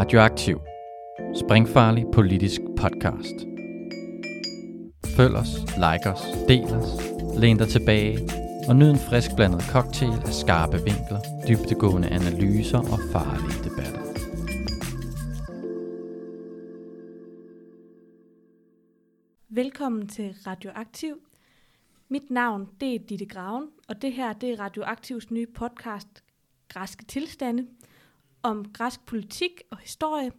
Radioaktiv. Springfarlig politisk podcast. Følg os, like os, del os, læn dig tilbage og nyd en frisk blandet cocktail af skarpe vinkler, dybtegående analyser og farlige debatter. Velkommen til Radioaktiv. Mit navn det er Ditte Graven, og det her det er Radioaktivs nye podcast, Græske Tilstande, om græsk politik og historie,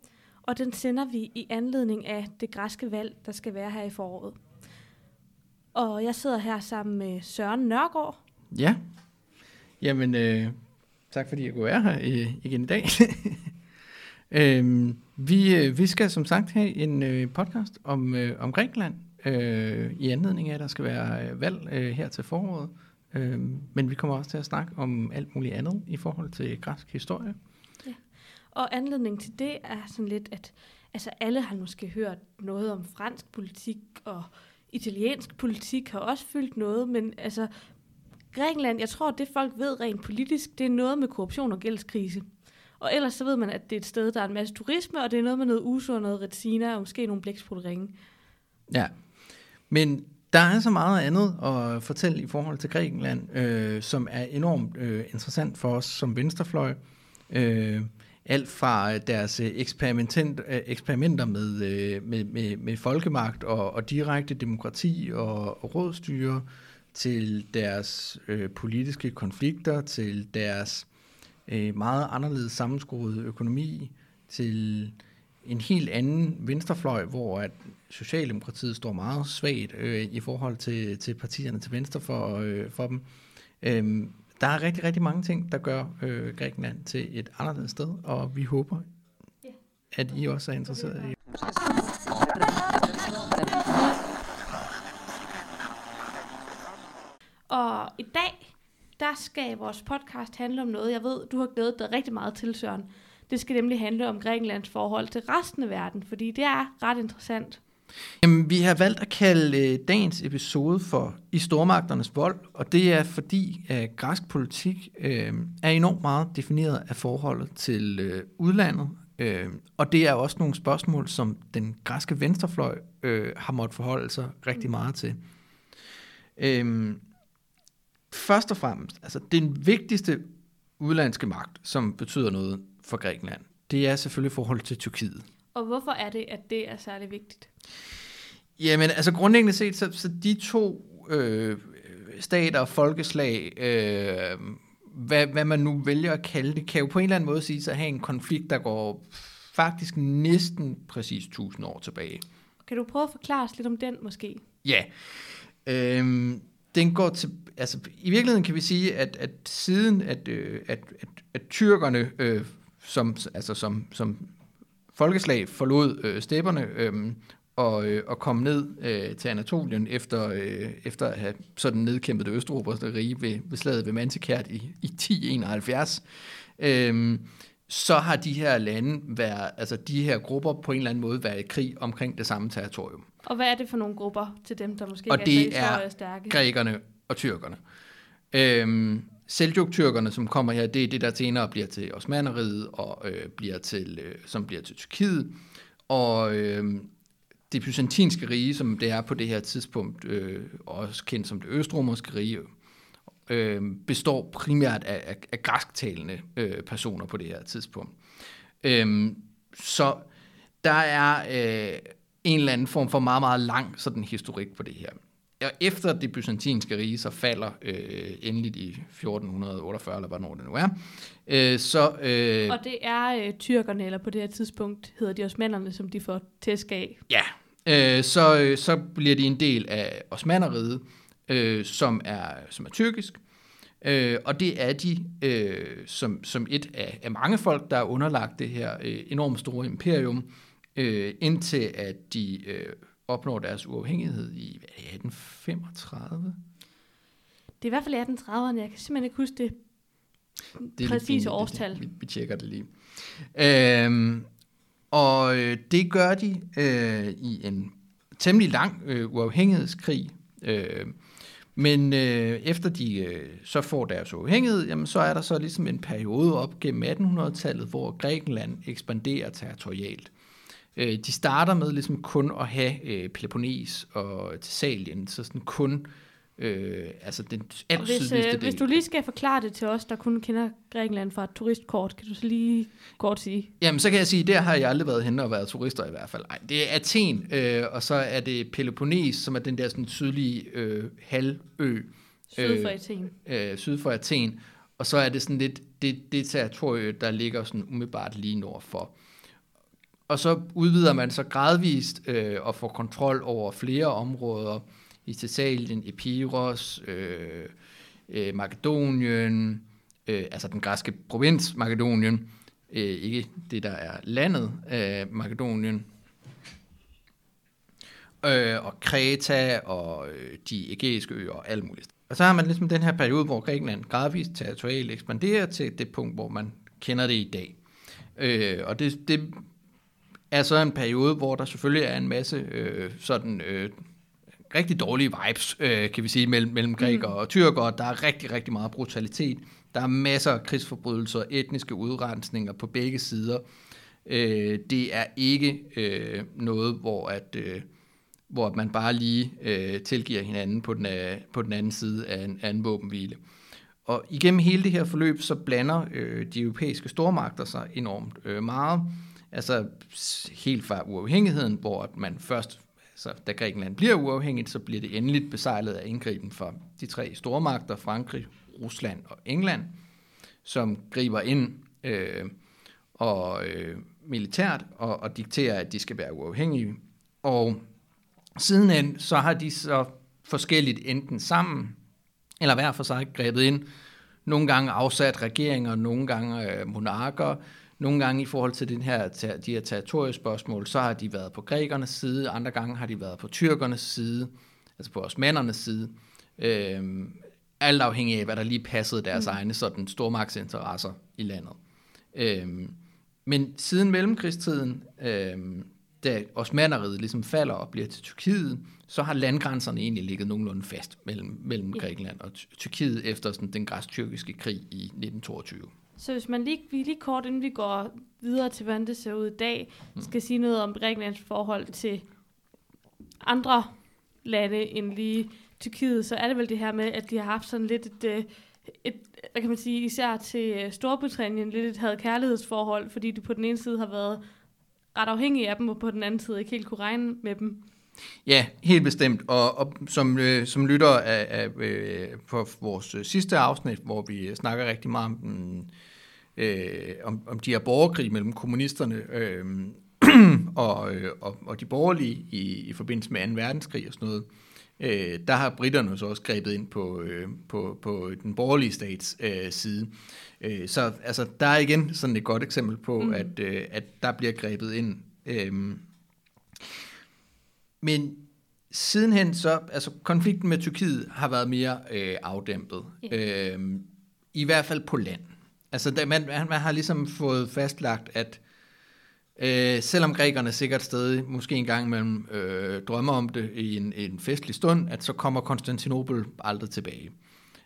og den sender vi i anledning af det græske valg, der skal være her i foråret. Og jeg sidder her sammen med Søren Nørgaard. Ja, jamen øh, tak fordi jeg kunne være her øh, igen i dag. øh, vi, øh, vi skal som sagt have en øh, podcast om, øh, om Grækenland, øh, i anledning af, at der skal være øh, valg øh, her til foråret. Øh, men vi kommer også til at snakke om alt muligt andet i forhold til græsk historie. Og anledningen til det er sådan lidt, at altså alle har måske hørt noget om fransk politik, og italiensk politik har også fyldt noget, men altså Grækenland, jeg tror, det folk ved rent politisk, det er noget med korruption og gældskrise. Og ellers så ved man, at det er et sted, der er en masse turisme, og det er noget med noget uso og noget retina, og måske nogle blæksprutteringe. Ja, men der er så meget andet at fortælle i forhold til Grækenland, øh, som er enormt øh, interessant for os som venstrefløj. Øh, alt fra øh, deres øh, eksperiment, øh, eksperimenter med, med, med, med folkemagt og, og direkte demokrati og, og rådstyre, til deres øh, politiske konflikter, til deres øh, meget anderledes sammenskruede økonomi, til en helt anden venstrefløj, hvor at Socialdemokratiet står meget svagt øh, i forhold til, til partierne til venstre for, øh, for dem. Øhm, der er rigtig, rigtig mange ting, der gør øh, Grækenland til et anderledes sted, og vi håber, at I også er interesseret i. Og i dag, der skal vores podcast handle om noget, jeg ved, du har glædet dig rigtig meget til, Søren. Det skal nemlig handle om Grækenlands forhold til resten af verden, fordi det er ret interessant. Jamen, vi har valgt at kalde øh, dagens episode for I stormagternes vold, og det er fordi, at græsk politik øh, er enormt meget defineret af forholdet til øh, udlandet, øh, og det er også nogle spørgsmål, som den græske venstrefløj øh, har måttet forholde sig rigtig meget til. Øh, først og fremmest, altså den vigtigste udlandske magt, som betyder noget for Grækenland, det er selvfølgelig forholdet til Tyrkiet. Og hvorfor er det, at det er særlig vigtigt? Jamen, altså grundlæggende set, så, så de to øh, stater og folkeslag, øh, hvad, hvad man nu vælger at kalde det, kan jo på en eller anden måde sige at have en konflikt, der går faktisk næsten præcis 1000 år tilbage. Kan du prøve at forklare os lidt om den måske? Ja. Øh, den går til, altså i virkeligheden kan vi sige, at, at siden at, øh, at, at, at tyrkerne, øh, som, altså som, som folkeslag forlod øh, stepperne øh, og, øh, og kom ned øh, til Anatolien efter, øh, efter at have sådan nedkæmpet det østromerske rige ved, ved slaget ved Mantikert i, i 1071. Øh, så har de her lande været, altså de her grupper på en eller anden måde været i krig omkring det samme territorium. Og hvad er det for nogle grupper til dem, der måske og ikke er, er så stærke? grækerne og tyrkerne. Øhm, Seljuk-tyrkerne, som kommer her, det er det, der senere bliver til Osmaneriet, og øh, bliver til, øh, som bliver til Tyrkiet. Og øh, det byzantinske rige, som det er på det her tidspunkt, øh, også kendt som det østromerske rige, øh, består primært af, af, af græsktalende øh, personer på det her tidspunkt. Øh, så der er øh, en eller anden form for meget, meget lang sådan historik på det her. Og efter det byzantinske rige så falder øh, endeligt i 1448, eller hvornår det nu er, øh, så... Øh, og det er øh, tyrkerne, eller på det her tidspunkt hedder de osmanderne, som de får tæsk af. Ja, øh, så, øh, så bliver de en del af osmanderiet, øh, som, er, som er tyrkisk, øh, og det er de øh, som, som et af, af mange folk, der er underlagt det her øh, enormt store imperium, øh, indtil at de... Øh, opnår deres uafhængighed i hvad er det, 1835? Det er i hvert fald 1830'erne. Jeg kan simpelthen ikke huske det, det præcise årstal. Vi, vi tjekker det lige. Øhm, og øh, det gør de øh, i en temmelig lang øh, uafhængighedskrig. Øh, Men øh, efter de øh, så får deres uafhængighed, jamen, så er der så ligesom en periode op gennem 1800-tallet, hvor Grækenland ekspanderer territorialt. Øh, de starter med ligesom kun at have øh, Peloponnes og Thessalien, så sådan kun øh, altså den alt hvis, øh, del. Hvis du lige skal forklare det til os, der kun kender Grækenland fra et turistkort, kan du så lige kort sige? Jamen, så kan jeg sige, der har jeg aldrig været henne og været turister i hvert fald. Ej, det er Athen, øh, og så er det Peloponnes, som er den der sådan sydlige øh, halvø. Syd for øh, Athen. Øh, syd for Athen. Og så er det sådan lidt det, det territorie, der ligger sådan umiddelbart lige nord for. Og så udvider man så gradvist øh, og får kontrol over flere områder i Thessalien, Epirus, øh, øh, Makedonien, øh, altså den græske provins Makedonien, øh, ikke det, der er landet af Makedonien, øh, og Kreta og øh, de ægæiske øer og alt muligt. Og så har man ligesom den her periode, hvor Grækenland gradvist territorialt ekspanderer til det punkt, hvor man kender det i dag. Øh, og det, det er så en periode, hvor der selvfølgelig er en masse øh, sådan øh, rigtig dårlige vibes, øh, kan vi sige, mellem, mellem grækere mm. og tyrker. Der er rigtig, rigtig meget brutalitet. Der er masser af krigsforbrydelser, etniske udrensninger på begge sider. Øh, det er ikke øh, noget, hvor at... Øh, hvor man bare lige øh, tilgiver hinanden på den, øh, på den anden side af en, af en våbenhvile. Og igennem hele det her forløb, så blander øh, de europæiske stormagter sig enormt øh, meget. Altså helt fra uafhængigheden, hvor man først, altså, da Grækenland bliver uafhængigt, så bliver det endeligt besejlet af indgriben fra de tre stormagter, Frankrig, Rusland og England, som griber ind øh, og øh, militært og, og dikterer, at de skal være uafhængige. Og sidenhen så har de så forskelligt enten sammen, eller hver for sig grebet ind, nogle gange afsat regeringer, nogle gange øh, monarker, nogle gange i forhold til den her, de her territoriespørgsmål, så har de været på grækernes side, andre gange har de været på tyrkernes side, altså på osmandernes side. Øhm, alt afhængig af, hvad der lige passede deres mm. egne sådan stormagtsinteresser i landet. Øhm, men siden mellemkrigstiden, øhm, da osmanneriet ligesom falder og bliver til Tyrkiet, så har landgrænserne egentlig ligget nogenlunde fast mellem, mellem Grækenland og Tyrkiet efter sådan, den græsk-tyrkiske krig i 1922. Så hvis man lige, vi lige kort, inden vi går videre til, hvordan det ser ud i dag, mm. skal sige noget om Grækenlands forhold til andre lande end lige Tyrkiet, så er det vel det her med, at de har haft sådan lidt et, øh, et hvad kan man sige, især til øh, Storbritannien, lidt et havde kærlighedsforhold, fordi de på den ene side har været ret afhængige af dem, og på den anden side ikke helt kunne regne med dem. Ja, helt bestemt. Og, og som, øh, som lytter af, af, øh, på vores sidste afsnit, hvor vi snakker rigtig meget om den øh, om, om de her borgerkrig mellem kommunisterne øh, og, øh, og, og de borgerlige i, i forbindelse med 2. verdenskrig og sådan noget, øh, der har britterne så også grebet ind på, øh, på, på den borgerlige stats øh, side. Øh, så altså, der er igen sådan et godt eksempel på, mm. at, øh, at der bliver grebet ind. Øh, men sidenhen så, altså konflikten med Tyrkiet har været mere øh, afdæmpet. Yeah. Øh, I hvert fald på land. Altså, der, man, man har ligesom fået fastlagt, at øh, selvom grækerne sikkert stadig, måske en gang imellem, øh, drømmer om det i en, en festlig stund, at så kommer Konstantinopel aldrig tilbage.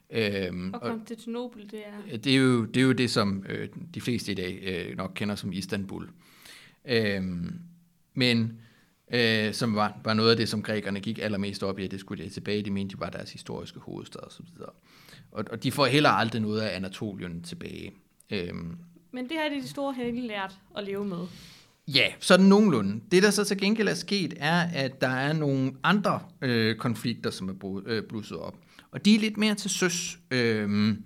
Øhm, og Konstantinopel, det er? Det er jo det, er jo det som øh, de fleste i dag øh, nok kender som Istanbul. Øhm, men øh, som var, var noget af det, som grækerne gik allermest op i, at det skulle det tilbage. De mente, det var deres historiske hovedstad osv. Og, og de får heller aldrig noget af Anatolien tilbage. Øhm, Men det har de store helte lært at leve med. Ja, sådan nogenlunde. Det, der så til gengæld er sket, er, at der er nogle andre øh, konflikter, som er øh, blusset op. Og de er lidt mere til søs. Øhm,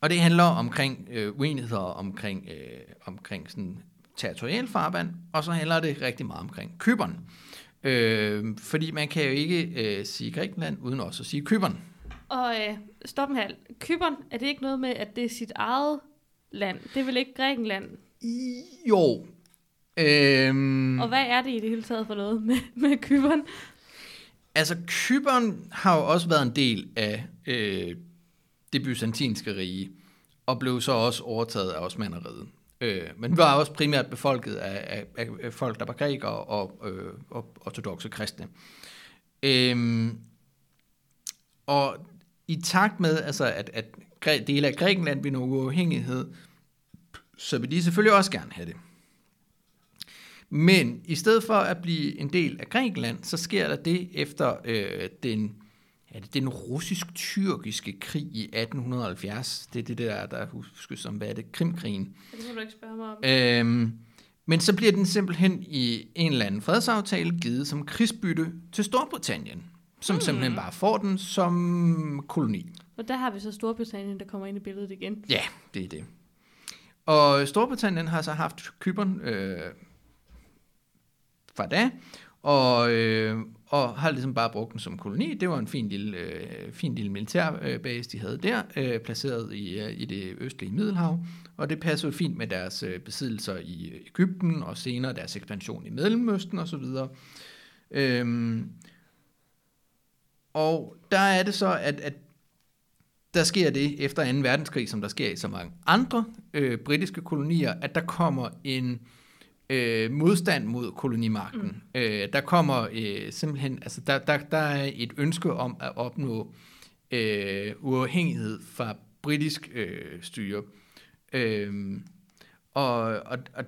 og det handler omkring øh, uenigheder omkring, øh, omkring sådan territorial farvand, og så handler det rigtig meget omkring Kyberen. Øh, fordi man kan jo ikke øh, sige Grækenland uden også at sige Kyberen. Og øh, stop en halv. Kyberen, er det ikke noget med, at det er sit eget land? Det er vel ikke Grækenland? I, jo. Øhm, og hvad er det i det hele taget for noget med, med Kyberen? Altså, Kyberen har jo også været en del af øh, det byzantinske rige, og blev så også overtaget af osmanderiet. Øh, men var også primært befolket af, af, af folk, der var grækere og, øh, og ortodoxe kristne. Øh, og i takt med, altså, at, at dele af Grækenland vil nå uafhængighed, så vil de selvfølgelig også gerne have det. Men i stedet for at blive en del af Grækenland, så sker der det efter øh, den, ja, den russisk-tyrkiske krig i 1870. Det er det der, der huskes som, hvad er det, Krimkrigen. Det må du ikke spørge mig om. Øhm, men så bliver den simpelthen i en eller anden fredsaftale givet som krigsbytte til Storbritannien, som mm. simpelthen bare får den som koloni. Og der har vi så Storbritannien, der kommer ind i billedet igen. Ja, det er det. Og Storbritannien har så haft Kypern øh, fra da, og, øh, og har ligesom bare brugt den som koloni. Det var en fin lille, øh, fin lille militærbase, de havde der, øh, placeret i, øh, i det østlige Middelhav. Og det passede fint med deres øh, besiddelser i Ægypten, og senere deres ekspansion i Mellemøsten osv. Øhm, og der er det så, at, at der sker det efter 2. verdenskrig, som der sker i så mange andre øh, britiske kolonier, at der kommer en øh, modstand mod kolonimagten. Mm. Øh, der kommer øh, simpelthen, altså der, der, der er et ønske om at opnå øh, uafhængighed fra britisk øh, styre. Øh, og, og, og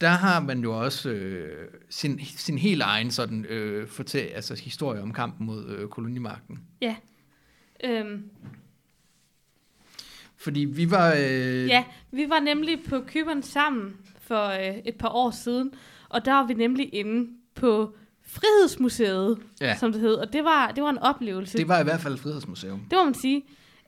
der har man jo også øh, sin, sin helt egen sådan øh, fortæl, altså historie om kampen mod øh, kolonimagten. Ja. Øhm, Fordi vi var... Øh, ja, vi var nemlig på Kyberen sammen for øh, et par år siden, og der var vi nemlig inde på Frihedsmuseet, Ja. som det hed, og det var, det var en oplevelse. Det var i hvert fald et frihedsmuseum. Det må man sige.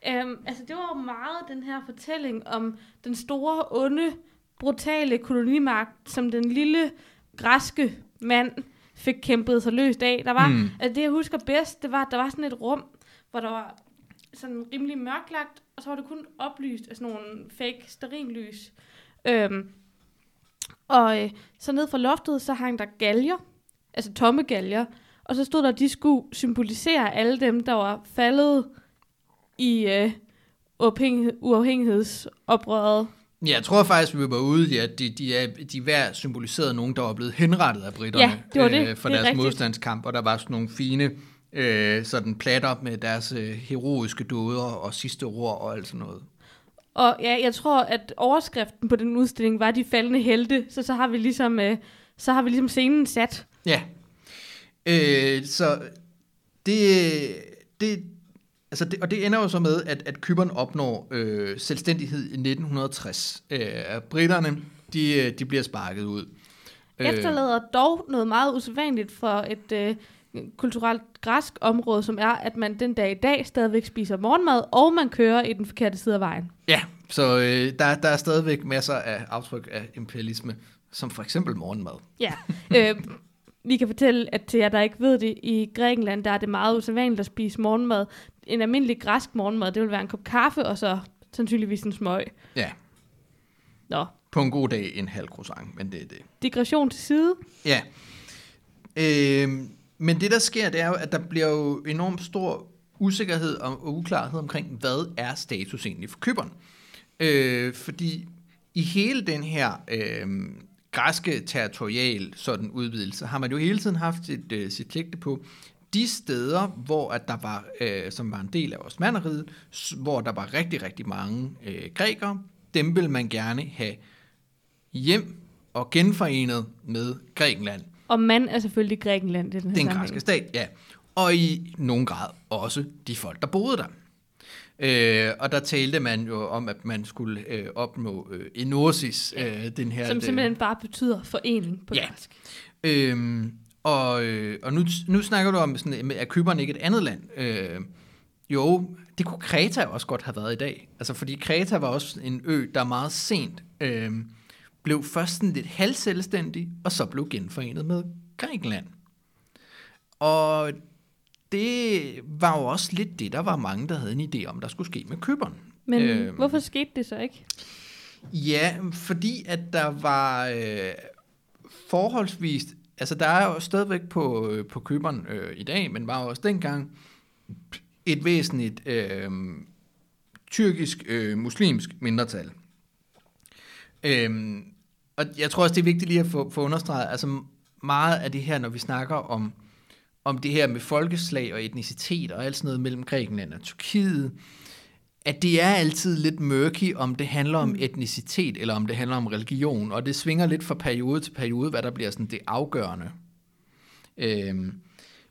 Øhm, altså, det var jo meget den her fortælling om den store, onde, brutale kolonimagt, som den lille græske mand fik kæmpet sig løst af. Der var, Mm. altså, det jeg husker bedst, det var, at der var sådan et rum, hvor der var sådan rimelig mørklagt, og så var det kun oplyst af sådan nogle fake sterinlys. Øhm, og øh, så ned fra loftet, så hang der galger, altså tomme galger, og så stod der, at de skulle symbolisere alle dem, der var faldet i øh, uafhængighed, uafhængighedsoprøret. Ja, jeg tror faktisk, vi var ude i, at de, de, er, de hver symboliserede nogen, der var blevet henrettet af britterne Ja, det var det. Øh, for Det er deres rigtigt. modstandskamp, og der var sådan nogle fine øh, sådan platter med deres øh, heroiske dåder og sidste ord og alt sådan noget. Og ja, jeg tror, at overskriften på den udstilling var de faldende helte, så så har vi ligesom, øh, så har vi ligesom scenen sat. Ja. Øh, så det, det, altså det, og det ender jo så med, at, at Kypern opnår øh, selvstændighed i 1960. Øh, britterne, de, øh, de bliver sparket ud. Øh, Efterlader dog noget meget usædvanligt for et øh, kulturelt græsk område, som er, at man den dag i dag stadigvæk spiser morgenmad, og man kører i den forkerte side af vejen. Ja, så øh, der, der er stadigvæk masser af aftryk af imperialisme, som for eksempel morgenmad. Ja. øh, vi kan fortælle, at til jer, der ikke ved det, i Grækenland, der er det meget usædvanligt at spise morgenmad. En almindelig græsk morgenmad, det vil være en kop kaffe, og så sandsynligvis en smøg. Ja, Nå, på en god dag en halv croissant, men det er det. digression til side. Ja. Øh, men det, der sker, det er jo, at der bliver jo enormt stor usikkerhed og uklarhed omkring, hvad er status egentlig for Kypern. Øh, fordi i hele den her øh, græske territorial sådan udvidelse, har man jo hele tiden haft sit, øh, sit sigte på de steder, hvor at der var, øh, som var en del af Osmaneriet, s- hvor der var rigtig, rigtig mange øh, grækere, dem vil man gerne have hjem og genforenet med Grækenland. Og man er selvfølgelig Grækenland i den Den sammenhæng. græske stat, ja. Og i nogen grad også de folk, der boede der. Øh, og der talte man jo om, at man skulle øh, opnå øh, enosis, øh, den her... Som det- simpelthen bare betyder forening på Ja. græsk. Øhm, og øh, og nu, nu snakker du om, sådan, er Kypern ikke et andet land? Øh, jo, det kunne Kreta også godt have været i dag. Altså, fordi Kreta var også en ø, der meget sent øh, blev først sådan lidt halvselvstændig, og så blev genforenet med Grækenland. Og det var jo også lidt det, der var mange, der havde en idé om, der skulle ske med Kypern. Men øhm. hvorfor skete det så ikke? Ja, fordi at der var øh, forholdsvis... Altså, der er jo stadigvæk på, øh, på køberen øh, i dag, men var jo også dengang et væsentligt øh, tyrkisk øh, muslimsk mindretal. Øh, og jeg tror også, det er vigtigt lige at få, få understreget, altså meget af det her, når vi snakker om om det her med folkeslag og etnicitet og alt sådan noget mellem Grækenland og Tyrkiet, at det er altid lidt mørky, om det handler om etnicitet, eller om det handler om religion, og det svinger lidt fra periode til periode, hvad der bliver sådan det afgørende. Øhm,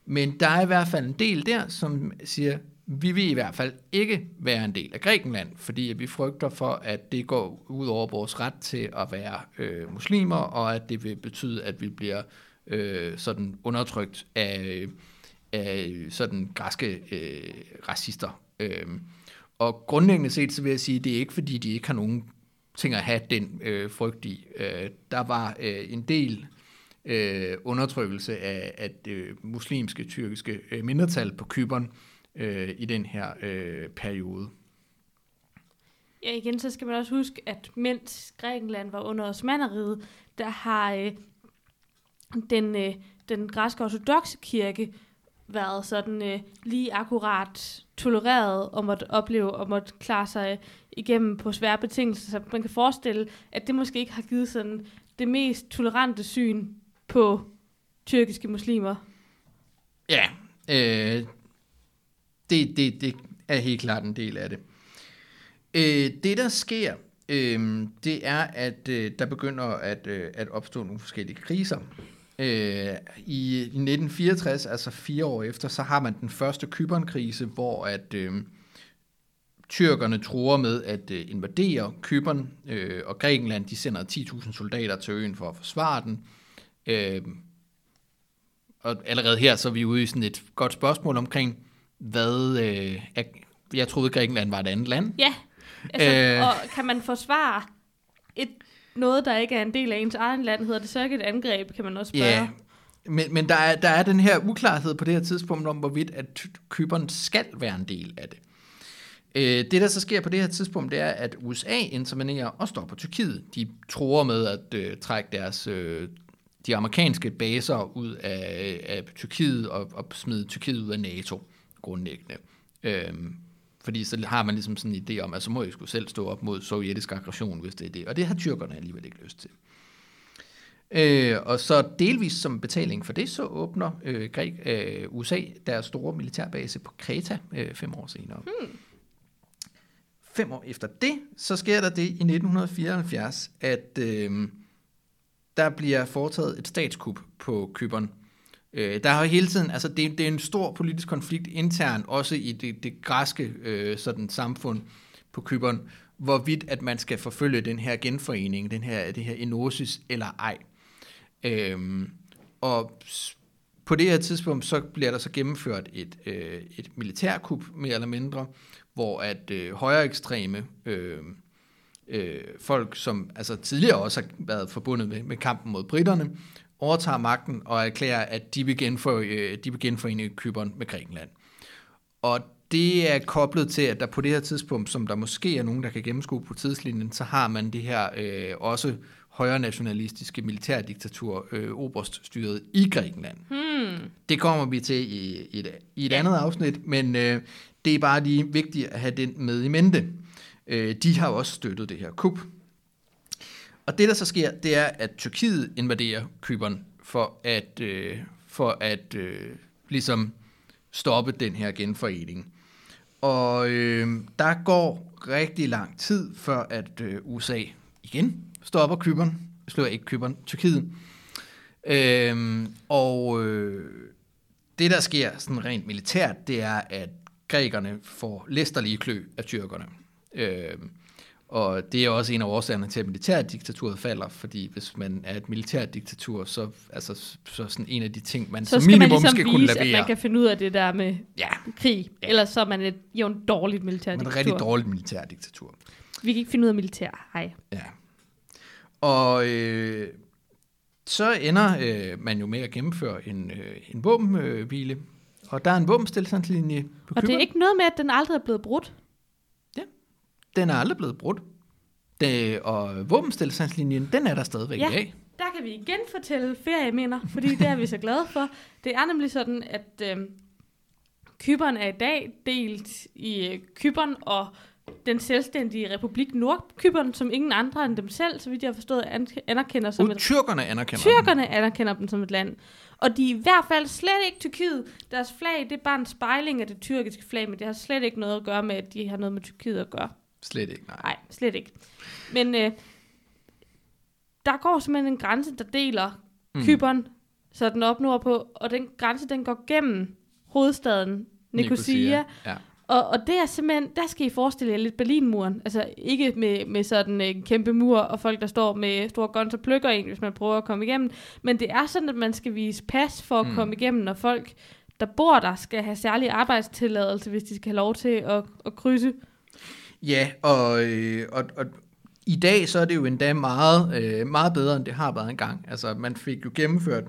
men der er i hvert fald en del der, som siger, vi vil i hvert fald ikke være en del af Grækenland, fordi vi frygter for, at det går ud over vores ret til at være øh, muslimer, og at det vil betyde, at vi bliver øh, sådan undertrykt af, af sådan græske øh, racister. Øh, og grundlæggende set, så vil jeg sige, det er ikke fordi, de ikke har nogen ting at have den øh, frygt i. Øh, der var øh, en del øh, undertrykkelse af, af det øh, muslimske, tyrkiske øh, mindretal på Kyberen øh, i den her øh, periode. Ja, igen, så skal man også huske, at mens Grækenland var under osmanderiet, der har øh, den, øh, den græske ortodoxe kirke været sådan øh, lige akkurat tolereret og måtte opleve og måtte klare sig igennem på svære betingelser. Så man kan forestille, at det måske ikke har givet sådan det mest tolerante syn på tyrkiske muslimer. Ja, øh, det, det, det er helt klart en del af det. Øh, det, der sker, øh, det er, at øh, der begynder at, øh, at opstå nogle forskellige kriser. Øh, I 1964, altså fire år efter, så har man den første Kybernkrise, hvor at øh, tyrkerne tror med at øh, invadere Kyberen, øh, og Grækenland de sender 10.000 soldater til øen for at forsvare den. Øh, og allerede her så er vi ude i sådan et godt spørgsmål omkring, hvad... Øh, er, jeg troede, Grækenland var et andet land. Ja, altså, øh, og kan man forsvare et, noget, der ikke er en del af ens egen land, hedder det så ikke et angreb, kan man også spørge. Ja, men, men der, er, der er den her uklarhed på det her tidspunkt om, hvorvidt at Kyberen skal være en del af det. Øh, det, der så sker på det her tidspunkt, det er, at USA intervenerer og på Tyrkiet. De tror med at øh, trække deres, øh, de amerikanske baser ud af, af Tyrkiet og, og smide Tyrkiet ud af NATO grundlæggende. Øhm, fordi så har man ligesom sådan en idé om, at så må jeg skulle selv stå op mod sovjetisk aggression, hvis det er det. Og det har tyrkerne alligevel ikke lyst til. Øh, og så delvis som betaling for det, så åbner øh, Græk, øh, USA deres store militærbase på Kreta øh, fem år senere. Hmm. Fem år efter det, så sker der det i 1974, at øh, der bliver foretaget et statskup på Kyberen. Øh, der har hele tiden, altså det, det er en stor politisk konflikt intern, også i det, det græske øh, sådan, samfund på Kyberen, hvorvidt at man skal forfølge den her genforening, den her, det her enosis eller ej. Øhm, og på det her tidspunkt, så bliver der så gennemført et, øh, et militærkup, mere eller mindre, hvor at øh, højere ekstreme øh, øh, folk, som altså tidligere også har været forbundet med, med kampen mod britterne, overtager magten og erklærer, at de vil, genfor, øh, de vil genforene Kyberen med Grækenland. Og det er koblet til, at der på det her tidspunkt, som der måske er nogen, der kan gennemskue på tidslinjen, så har man det her øh, også højre nationalistiske militærdiktatur, øh, oberststyret i Grækenland. Hmm. Det kommer vi til i, i et, i et ja. andet afsnit, men øh, det er bare lige vigtigt at have den med i mente. Øh, de har også støttet det her kup. Og det, der så sker, det er, at Tyrkiet invaderer Kyberen for at, øh, for at øh, ligesom stoppe den her genforening. Og øh, der går rigtig lang tid, før at øh, USA igen stopper Kyberen. Slår ikke Kyberen, Tyrkiet. Øh, og øh, det, der sker sådan rent militært, det er, at grækerne får læsterlige klø af tyrkerne. Øh, og det er også en af årsagerne til, at militærdiktaturet falder, fordi hvis man er et militærdiktatur, så, altså, så sådan en af de ting, man så som minimum man ligesom skal vise, kunne levere. at man kan finde ud af det der med Ja, krig. Ja. Ellers så er man et jo en dårligt man er militærdiktatur. et rigtig dårligt militærdiktatur. Vi kan ikke finde ud af militær. Hej. Ja. Og øh, så ender øh, man jo med at gennemføre en, øh, en våbenhvile, og der er en våbenstilstandslinje på Og det er ikke noget med, at den aldrig er blevet brudt. Den er aldrig blevet brudt. Det, og våbenstilstandslinjen, den er der stadigvæk Ja. i dag. Der kan vi igen fortælle ferieminder, fordi det er vi så glade for. Det er nemlig sådan, at øh, Kyberen er i dag delt i øh, Kyberen og den selvstændige republik Nordkypern, som ingen andre end dem selv, så vidt jeg har forstået, an- anerkender som et tyrkerne anerkender dem. Tyrkerne anerkender dem som et land. Og de er i hvert fald slet ikke Tyrkiet. Deres flag, det er bare en spejling af det tyrkiske flag, men det har slet ikke noget at gøre med, at de har noget med Tyrkiet at gøre. Slet ikke, nej. Nej, slet ikke. Men øh, der går simpelthen en grænse, der deler mm. Kypern, så den op nordpå, og den grænse, den går gennem hovedstaden Nicosia. Ja. Og, og det er simpelthen, der skal I forestille jer lidt Berlinmuren. Altså ikke med, med sådan en kæmpe mur, og folk, der står med store guns og plukker en, hvis man prøver at komme igennem. Men det er sådan, at man skal vise pas for at mm. komme igennem, når folk, der bor der, skal have særlig arbejdstilladelse, hvis de skal have lov til at, at krydse. Ja, og, øh, og, og i dag så er det jo endda meget, øh, meget bedre, end det har været engang. Altså, man fik jo gennemført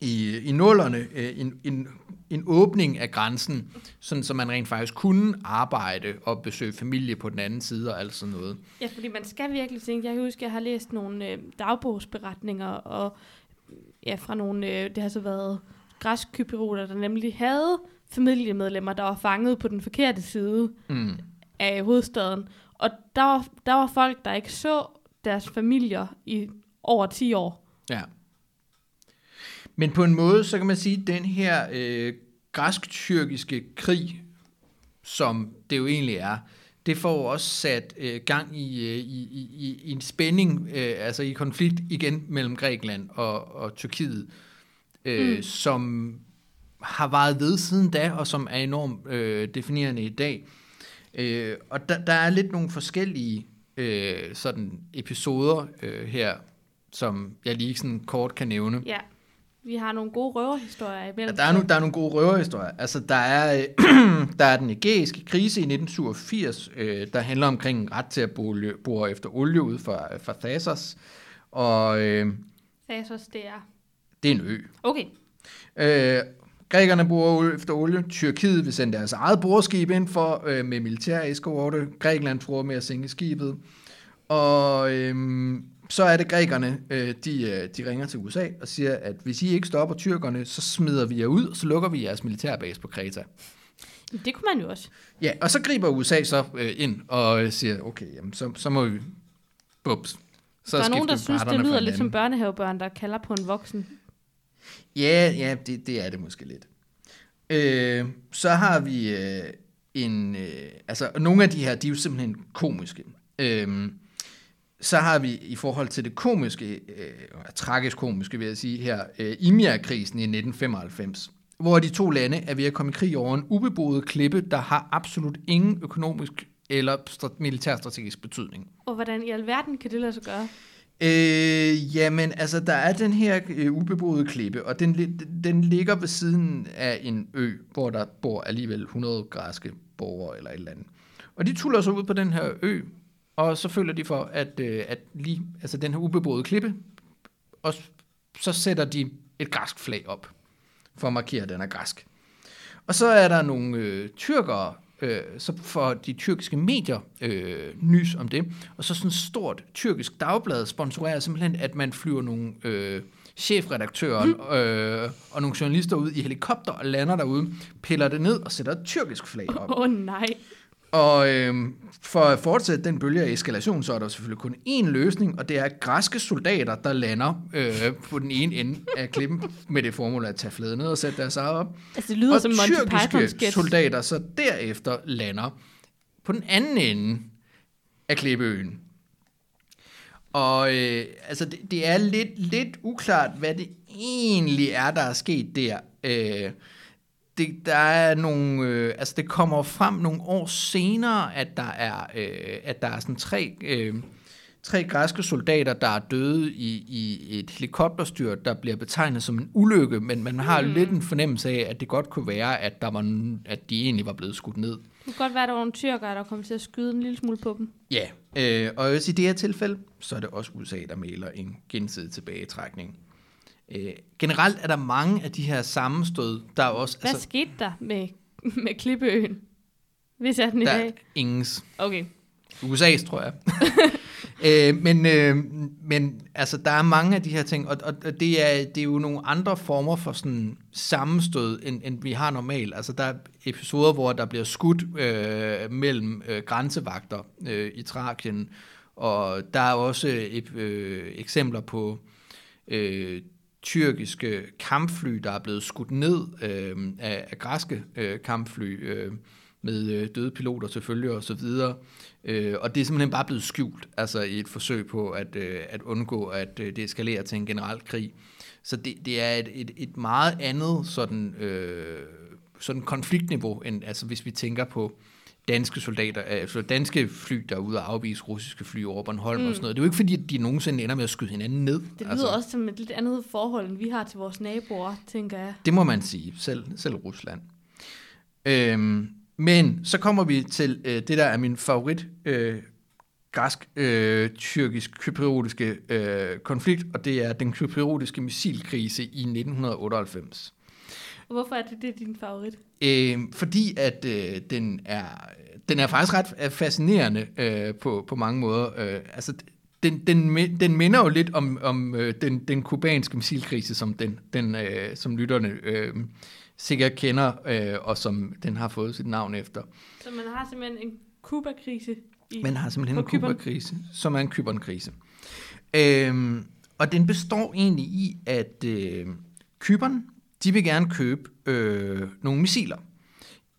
i, i nullerne øh, en, en, en åbning af grænsen, sådan så man rent faktisk kunne arbejde og besøge familie på den anden side og alt sådan noget. Ja, fordi man skal virkelig tænke, jeg kan huske, at jeg har læst nogle øh, dagbogsberetninger, og ja, fra nogle, øh, det har så været græsk-kyperoter, der nemlig havde familiemedlemmer, der var fanget på den forkerte side Mm. Af hovedstaden. Og der var, der var folk, der ikke så deres familier i over 10 år. Ja. Men på en måde, så kan man sige, at den her øh, græsk-tyrkiske krig, som det jo egentlig er, det får også sat øh, gang i, øh, i, i, i- en spænding, øh, altså i konflikt igen mellem Grækenland og, og Tyrkiet, øh. Mm. som har varet ved siden da, og som er enormt øh, definerende i dag. Øh, og der, der er lidt nogle forskellige øh, sådan episoder øh, her, som jeg lige sådan kort kan nævne. Ja, vi har nogle gode røverhistorier Ja, imellem. der, er nu, der er nogle gode røverhistorier. Altså, der er, øh, der er den ægæiske krise i 1987, øh, der handler omkring ret til at bore, efter olie ud fra, fra Thassos. Og øh, Thasos, det er... det er en ø. Okay, Øh, grækerne borer efter olie. Tyrkiet vil sende deres eget boreskib ind for øh, med militær eskorte. Grækenland tror med at sænke skibet. Og øh, så er det grækerne, øh, de, øh, de ringer til USA og siger, at hvis I ikke stopper tyrkerne, så smider vi jer ud, så lukker vi jeres militærbase på Kreta. Det kunne man jo også. Ja, og så griber USA så øh, ind og øh, siger, okay, jamen, så, så må vi... Bups. Så der er nogen, der synes, det lyder lidt som børnehavebørn, der kalder på en voksen. Ja, ja, det, det er det måske lidt. Øh, så har vi øh, en... Øh, altså, nogle af de her, de er jo simpelthen komiske. Øh, så har vi i forhold til det komiske, øh, tragisk komiske vil jeg sige her, øh, Imia-krisen i 1995, hvor de to lande er ved at komme i krig over en ubeboet klippe, der har absolut ingen økonomisk eller militærstrategisk betydning. Og hvordan i alverden kan det lade sig gøre? Øh, jamen, altså, der er den her øh, ubeboede klippe, og den, den ligger ved siden af en ø, hvor der bor alligevel 100 græske borgere eller et eller andet. Og de tuller så ud på den her ø, og så føler de for, at, øh, at lige, altså den her ubeboede klippe, og så sætter de et græsk flag op, for at markere, at den er græsk. Og så er der nogle øh, tyrkere, øh, så får de tyrkiske medier øh, nys om det, og så sådan et stort tyrkisk dagblad sponsorerer simpelthen, at man flyver nogle øh, chefredaktører øh, og nogle journalister ud i helikopter og lander derude, piller det ned og sætter et tyrkisk flag op. Åh oh, nej. Og øhm, for at fortsætte den bølge af eskalation, så er der selvfølgelig kun én løsning, og det er græske soldater, der lander øh, på den ene ende af klippen med det formål at tage fladen ned og sætte deres eget op. Altså, det lyder og som tyrkiske soldater så derefter lander på den anden ende af klippeøen. Og øh, altså, det, det er lidt, lidt uklart, hvad det egentlig er, der er sket der. Øh, det, der er nogle, øh, altså det kommer frem nogle år senere, at der er, øh, at der er sådan tre, øh, tre græske soldater, der er døde i, i et helikopterstyr, der bliver betegnet som en ulykke, men man har mm. lidt en fornemmelse af, at det godt kunne være, at, der var, at de egentlig var blevet skudt ned. Det kunne godt være, at der var nogle tyrkere, der kom til at skyde en lille smule på dem. Ja, øh, og sige, i det her tilfælde, så er det også USA, der maler en gensidig tilbagetrækning. Øh, generelt er der mange af de her sammenstød, der er også... Hvad altså, skete der med, med Klippeøen? Hvis er den i der dag? ingens. Okay. USA's, tror jeg. Øh, men, øh, men altså, der er mange af de her ting, og, og, og det, er, det er jo nogle andre former for sådan sammenstød, end, end vi har normalt. Altså, der er episoder, hvor der bliver skudt øh, mellem øh, grænsevagter øh, i Trakien, og der er også øh, eksempler på øh, tyrkiske kampfly, der er blevet skudt ned øh, af, af græske øh, kampfly, øh, med øh, døde piloter selvfølgelig og så videre. Øh, og det er simpelthen bare blevet skjult, altså i et forsøg på at, øh, at undgå, at øh, det eskalerer til en generel krig. Så det, det er et, et, et meget andet sådan, øh, sådan konfliktniveau, end altså hvis vi tænker på danske soldater, altså danske fly, der er ude og afvise russiske fly over Bornholm mm. og sådan noget. Det er jo ikke fordi, at de nogensinde ender med at skyde hinanden ned. Det lyder altså, også som et lidt andet forhold, end vi har til vores naboer, tænker jeg. Det må man sige, selv, selv Rusland. Øhm, men så kommer vi til øh, det, der er min favorit øh, græsk-tyrkisk øh, øh, konflikt, og det er den kypriotiske missilkrise i 1998. Hvorfor er det, det er din favorit? Øh, fordi at øh, den er den er faktisk ret fascinerende øh, på, på mange måder. Øh, altså, den, den, den minder jo lidt om, om øh, den, den kubanske missilkrise, som, den, den, øh, som lytterne øh, sikkert kender, øh, og som den har fået sit navn efter. Så man har simpelthen en Kuba-krise? I, man har simpelthen en Kuba-krise, som er en Kyberen-krise. Øh, og den består egentlig i, at øh, Kyberen, de vil gerne købe øh, nogle missiler.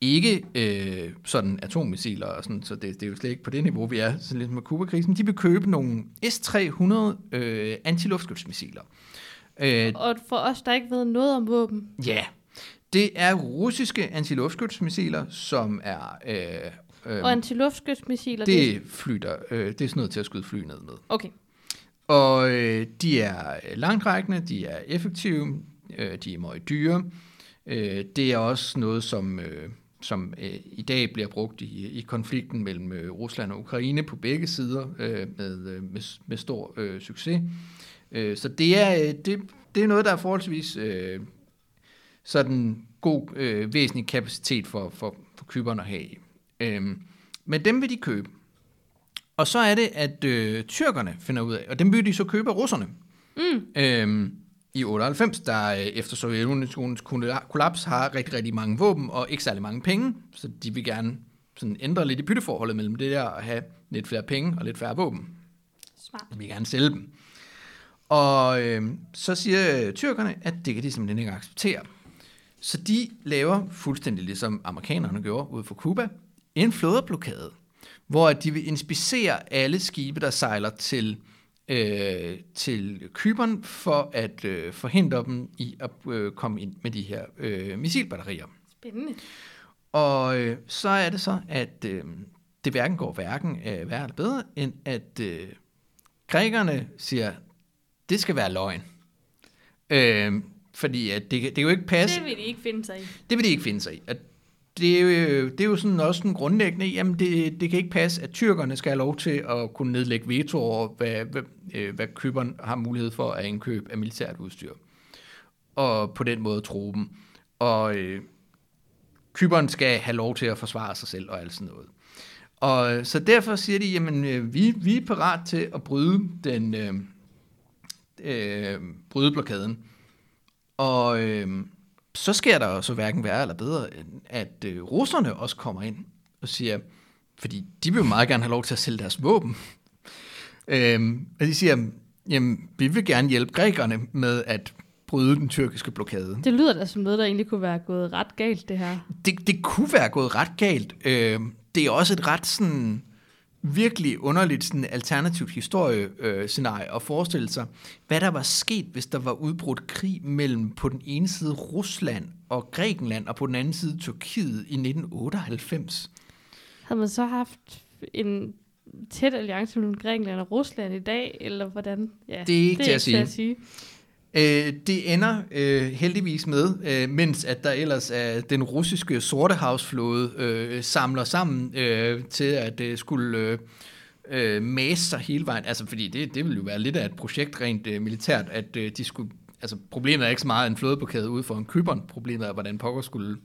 Ikke øh, sådan atommissiler, og sådan, så det, det er jo slet ikke på det niveau, vi er sådan lidt med Kuba-krisen. De vil købe nogle S-300 øh, antiluftskytsmissiler. Øh, og for os, der ikke ved noget om våben. Ja, det er russiske antiluftskytsmissiler, som er... Øh, øh, og antiluftskytsmissiler? Det er fly, der, øh, det er sådan noget til at skyde fly ned med. Okay. Og øh, de er langtrækkende, de er effektive, øh, de er meget dyre. Øh, det er også noget, som, øh, som øh, i dag bliver brugt i, i konflikten mellem øh, Rusland og Ukraine på begge sider øh, med, øh, med, med stor øh, succes. Øh, så det er, øh, det, det er noget, der er forholdsvis øh, sådan god øh, væsentlig kapacitet for, for, for køberne at have. Øhm, men dem vil de købe. Og så er det, at øh, tyrkerne finder ud af, og dem vil de så købe af russerne. Mm. Øhm, I 98, der øh, efter Sovjetunionens kollaps har rigtig, rigtig mange våben og ikke særlig mange penge, så de vil gerne sådan ændre lidt i bytteforholdet mellem det der at have lidt flere penge og lidt færre våben. Smart. De vil gerne sælge dem. Og øh, så siger tyrkerne, at det kan de simpelthen ikke acceptere. Så de laver, fuldstændig ligesom amerikanerne gjorde ude for Cuba, en flådeblokade, hvor de vil inspicere alle skibe, der sejler til, øh, til Kyberen, for at øh, forhindre dem i at øh, komme ind med de her øh, missilbatterier. Spændende. Og øh, så er det så, at øh, det hverken går hverken øh, værre eller bedre, end at øh, grækerne siger, det skal være løgn. Øh, fordi at det, det kan jo ikke passe. Det vil de ikke finde sig i. Det vil de ikke finde sig i. At det, øh, det er jo sådan også en grundlæggende, jamen det, det kan ikke passe, at tyrkerne skal have lov til at kunne nedlægge veto over, hvad, hvad, øh, hvad køberen har mulighed for at indkøbe af militært udstyr. Og på den måde tro dem. Og øh, køberen skal have lov til at forsvare sig selv og alt sådan noget. Og så derfor siger de, jamen øh, vi, vi er parat til at bryde den øh, øh, bryde blokaden. Og øh, så sker der så hverken værre eller bedre, end at øh, russerne også kommer ind og siger, fordi de vil jo meget gerne have lov til at sælge deres våben. øh, og de siger, jamen, vi vil gerne hjælpe grækerne med at bryde den tyrkiske blokade. Det lyder da som noget, der egentlig kunne være gået ret galt, det her. Det, det kunne være gået ret galt. Øh, det er også et ret sådan virkelig underligt sådan alternativt historiescenarie at forestille sig, hvad der var sket, hvis der var udbrudt krig mellem på den ene side Rusland og Grækenland, og på den anden side Tyrkiet i 1998. Havde man så haft en tæt alliance mellem Grækenland og Rusland i dag, eller hvordan? Ja, det er ikke, det er til, at sige. til at sige. Øh, det ender øh, heldigvis med, øh, mens at der ellers er den russiske sortehavsflåde øh, samler sammen øh, til at øh, skulle øh, øh, mase sig hele vejen. Altså fordi det, det ville jo være lidt af et projekt rent øh, militært, at øh, de skulle... Altså problemet er ikke så meget en flådeblokade ude for en kyberen. Problemet er, hvordan pokker skulle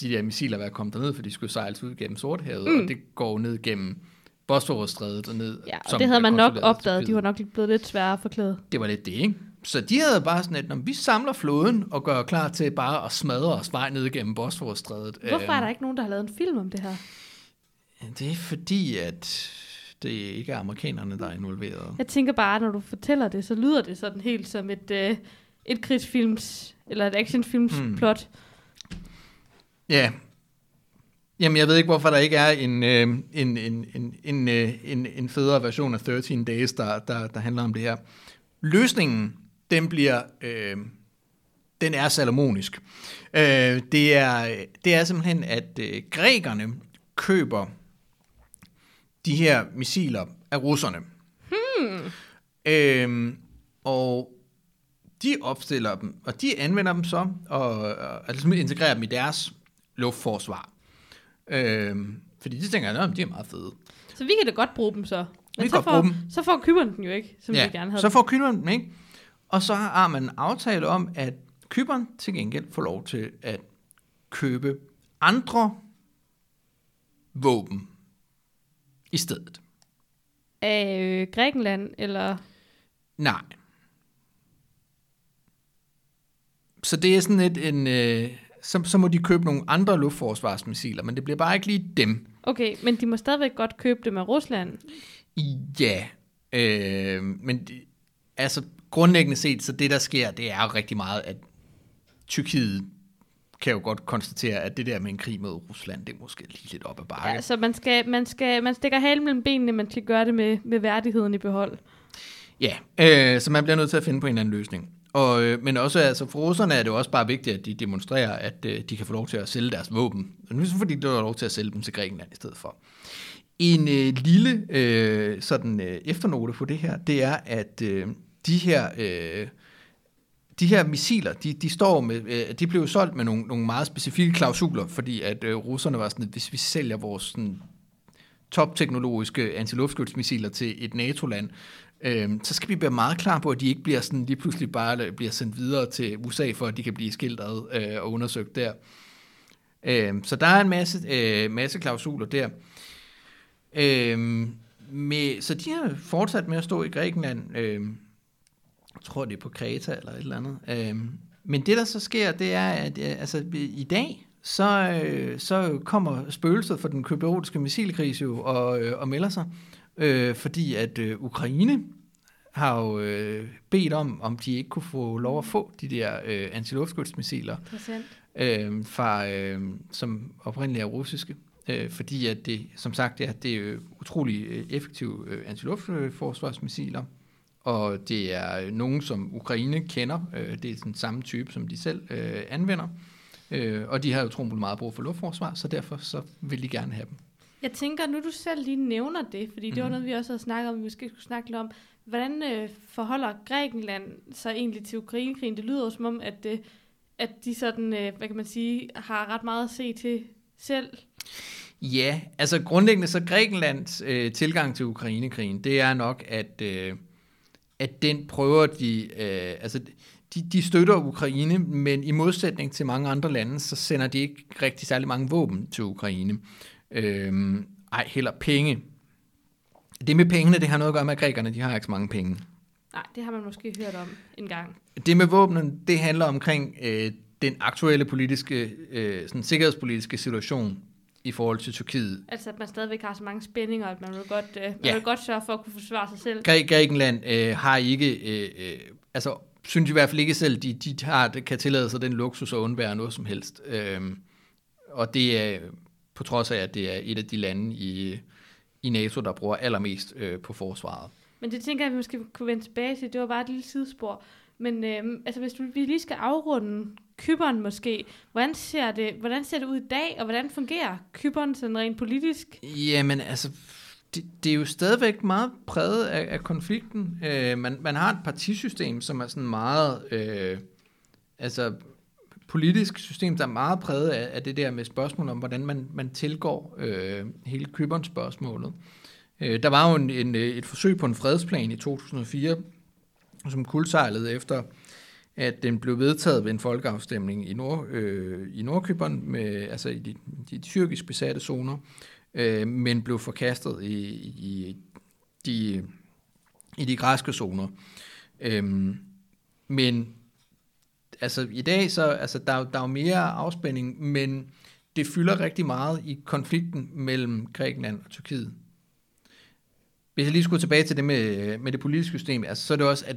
de der missiler være kommet derned, for de skulle sejles ud gennem Sortehavet, mm. og det går ned gennem Bosforusstrædet og ned. Ja, og som det havde man nok opdaget. De var nok blevet lidt svære at forklæde. Det var lidt det, ikke? Så de havde bare sådan et, "Nå, vi samler flåden og gør klar til bare at smadre os vej ned gennem Bosforusstrædet. Hvorfor er Øhm, der ikke nogen, der har lavet en film om det her? Det er fordi, at det ikke er amerikanerne, der er involveret. Jeg tænker bare, når du fortæller det, så lyder det sådan helt som et, øh, et krigsfilms, eller et actionfilms hmm. plot. Ja. Jamen, jeg ved ikke, hvorfor der ikke er en, øh, en, en, en, en, øh, en, en federe version af 13 Days, der, der, der handler om det her. Løsningen, den bliver, øh, den er salomonisk. Øh, det, er, det er simpelthen, at øh, grækerne køber de her missiler af russerne. Hmm. Øh, og de opstiller dem, og de anvender dem så, og, og altså integrerer dem i deres luftforsvar. Øhm, fordi de tænker, at de er meget fede. Så vi kan da godt bruge dem så. kan Men så godt får, bruge dem. så får Kyberen den jo ikke, som ja, vi gerne havde. så får Kyberen dem ikke. Og så har man en aftale om, at Kyberen til gengæld får lov til at købe andre våben i stedet. Af øh, Grækenland, eller... Nej. Så det er sådan et, en, øh, så, så må de købe nogle andre luftforsvarsmissiler, men det bliver bare ikke lige dem. Okay, men de må stadigvæk godt købe dem af Rusland. Ja, øh, men de, altså grundlæggende set, så det der sker, det er jo rigtig meget, at Tyrkiet kan jo godt konstatere, at det der med en krig mod Rusland, det er måske lige lidt op ad bakke. Ja, så man, skal, man, skal, man stikker halen mellem benene, man skal gøre det med, med værdigheden i behold. Ja, øh, så man bliver nødt til at finde på en eller anden løsning. Og, øh, men også altså, for russerne er det jo også bare vigtigt, at de demonstrerer, at øh, de kan få lov til at sælge deres våben. Og nu er det fordi, de har lov til at sælge dem til Grækenland i stedet for. En øh, lille øh, sådan, øh, efternote på det her, det er, at øh, de her... Øh, de her missiler, de, de står med, øh, de blev jo solgt med nogle, nogle meget specifikke klausuler, fordi at øh, russerne var sådan, at hvis vi sælger vores sådan, topteknologiske antiluftskytsmissiler til et NATO-land, øh, så skal vi være meget klar på, at de ikke bliver sådan lige pludselig bare øh, bliver sendt videre til USA, for at de kan blive skilt ad øh, og undersøgt der. Øh, så der er en masse, øh, masse klausuler der. Øh, med, så de har fortsat med at stå i Grækenland. Øh, jeg tror, det er på Kreta eller et eller andet. Øh, men det, der så sker, det er, at øh, altså, i dag, så, øh, så kommer spøgelset for den kyberiotiske missilkris jo og, øh, og melder sig, øh, fordi at øh, Ukraine har jo øh, bedt om, om de ikke kunne få lov at få de der øh, antiluftskytsmissiler, Interessant. øh, fra, øh, som oprindeligt er russiske. Øh, fordi at det, som sagt, ja, det er utrolig øh, effektive øh, antiluftforsvarsmissiler, og det er nogen, som Ukraine kender. Øh, det er den samme type, som de selv øh, anvender. Øh, og de har jo utrolig meget brug for luftforsvar, så derfor så vil de gerne have dem. Jeg tænker, nu du selv lige nævner det, fordi det var Mhm. noget, vi også havde snakket om, vi måske skulle snakke lidt om. Hvordan øh, forholder Grækenland sig egentlig til Ukrainekrigen? Det lyder jo som om, at, øh, at de sådan, øh, hvad kan man sige, har ret meget at se til selv. Ja, altså grundlæggende så Grækenlands øh, tilgang til Ukrainekrigen, det er nok, at, øh, at den prøver de, øh, altså de, de støtter Ukraine, men i modsætning til mange andre lande, så sender de ikke rigtig særlig mange våben til Ukraine. Øh, ej, heller penge. Det med pengene, det har noget at gøre med, at grækerne, de har ikke så mange penge. Nej, det har man måske hørt om en gang. Det med våbnen, det handler omkring øh, den aktuelle politiske, øh, sådan sikkerhedspolitiske situation i forhold til Tyrkiet. Altså, at man stadigvæk har så mange spændinger, at man vil godt, øh, man Ja. vil godt sørge for at kunne forsvare sig selv. Græ- Grækenland øh, har ikke, øh, øh, altså synes i hvert fald ikke selv, de, de har, kan tillade sig den luksus at undvære noget som helst. Øhm, og det er på trods af, at det er et af de lande i, i NATO, der bruger allermest øh, på forsvaret. Men det tænker jeg, at vi måske kunne vende tilbage til. Det var bare et lille sidespor. Men øhm, altså, hvis du, vi lige skal afrunde Kyberen måske, hvordan ser, det, hvordan ser det ud i dag, og hvordan fungerer Kyberen sådan rent politisk? Jamen altså, det, det er jo stadigvæk meget præget af, af konflikten. Øh, man, man har et partisystem, som er sådan meget, øh, altså politisk system, der er meget præget af, af det der med spørgsmål om, hvordan man, man tilgår øh, hele Kyberen spørgsmålet. Øh, der var jo en, en, et forsøg på en fredsplan i 2004, som kuldsejlede efter, at den blev vedtaget ved en folkeafstemning i, Nord, øh, i Nordkyberen, med, altså i de, de tyrkisk besatte zoner, øh, men blev forkastet i, i, de, i de græske zoner. Øhm, men altså i dag, så altså, der, der er jo mere afspænding, men det fylder rigtig meget i konflikten mellem Grækenland og Tyrkiet. Hvis jeg lige skulle tilbage til det med, med det politiske system, altså, så er det også, at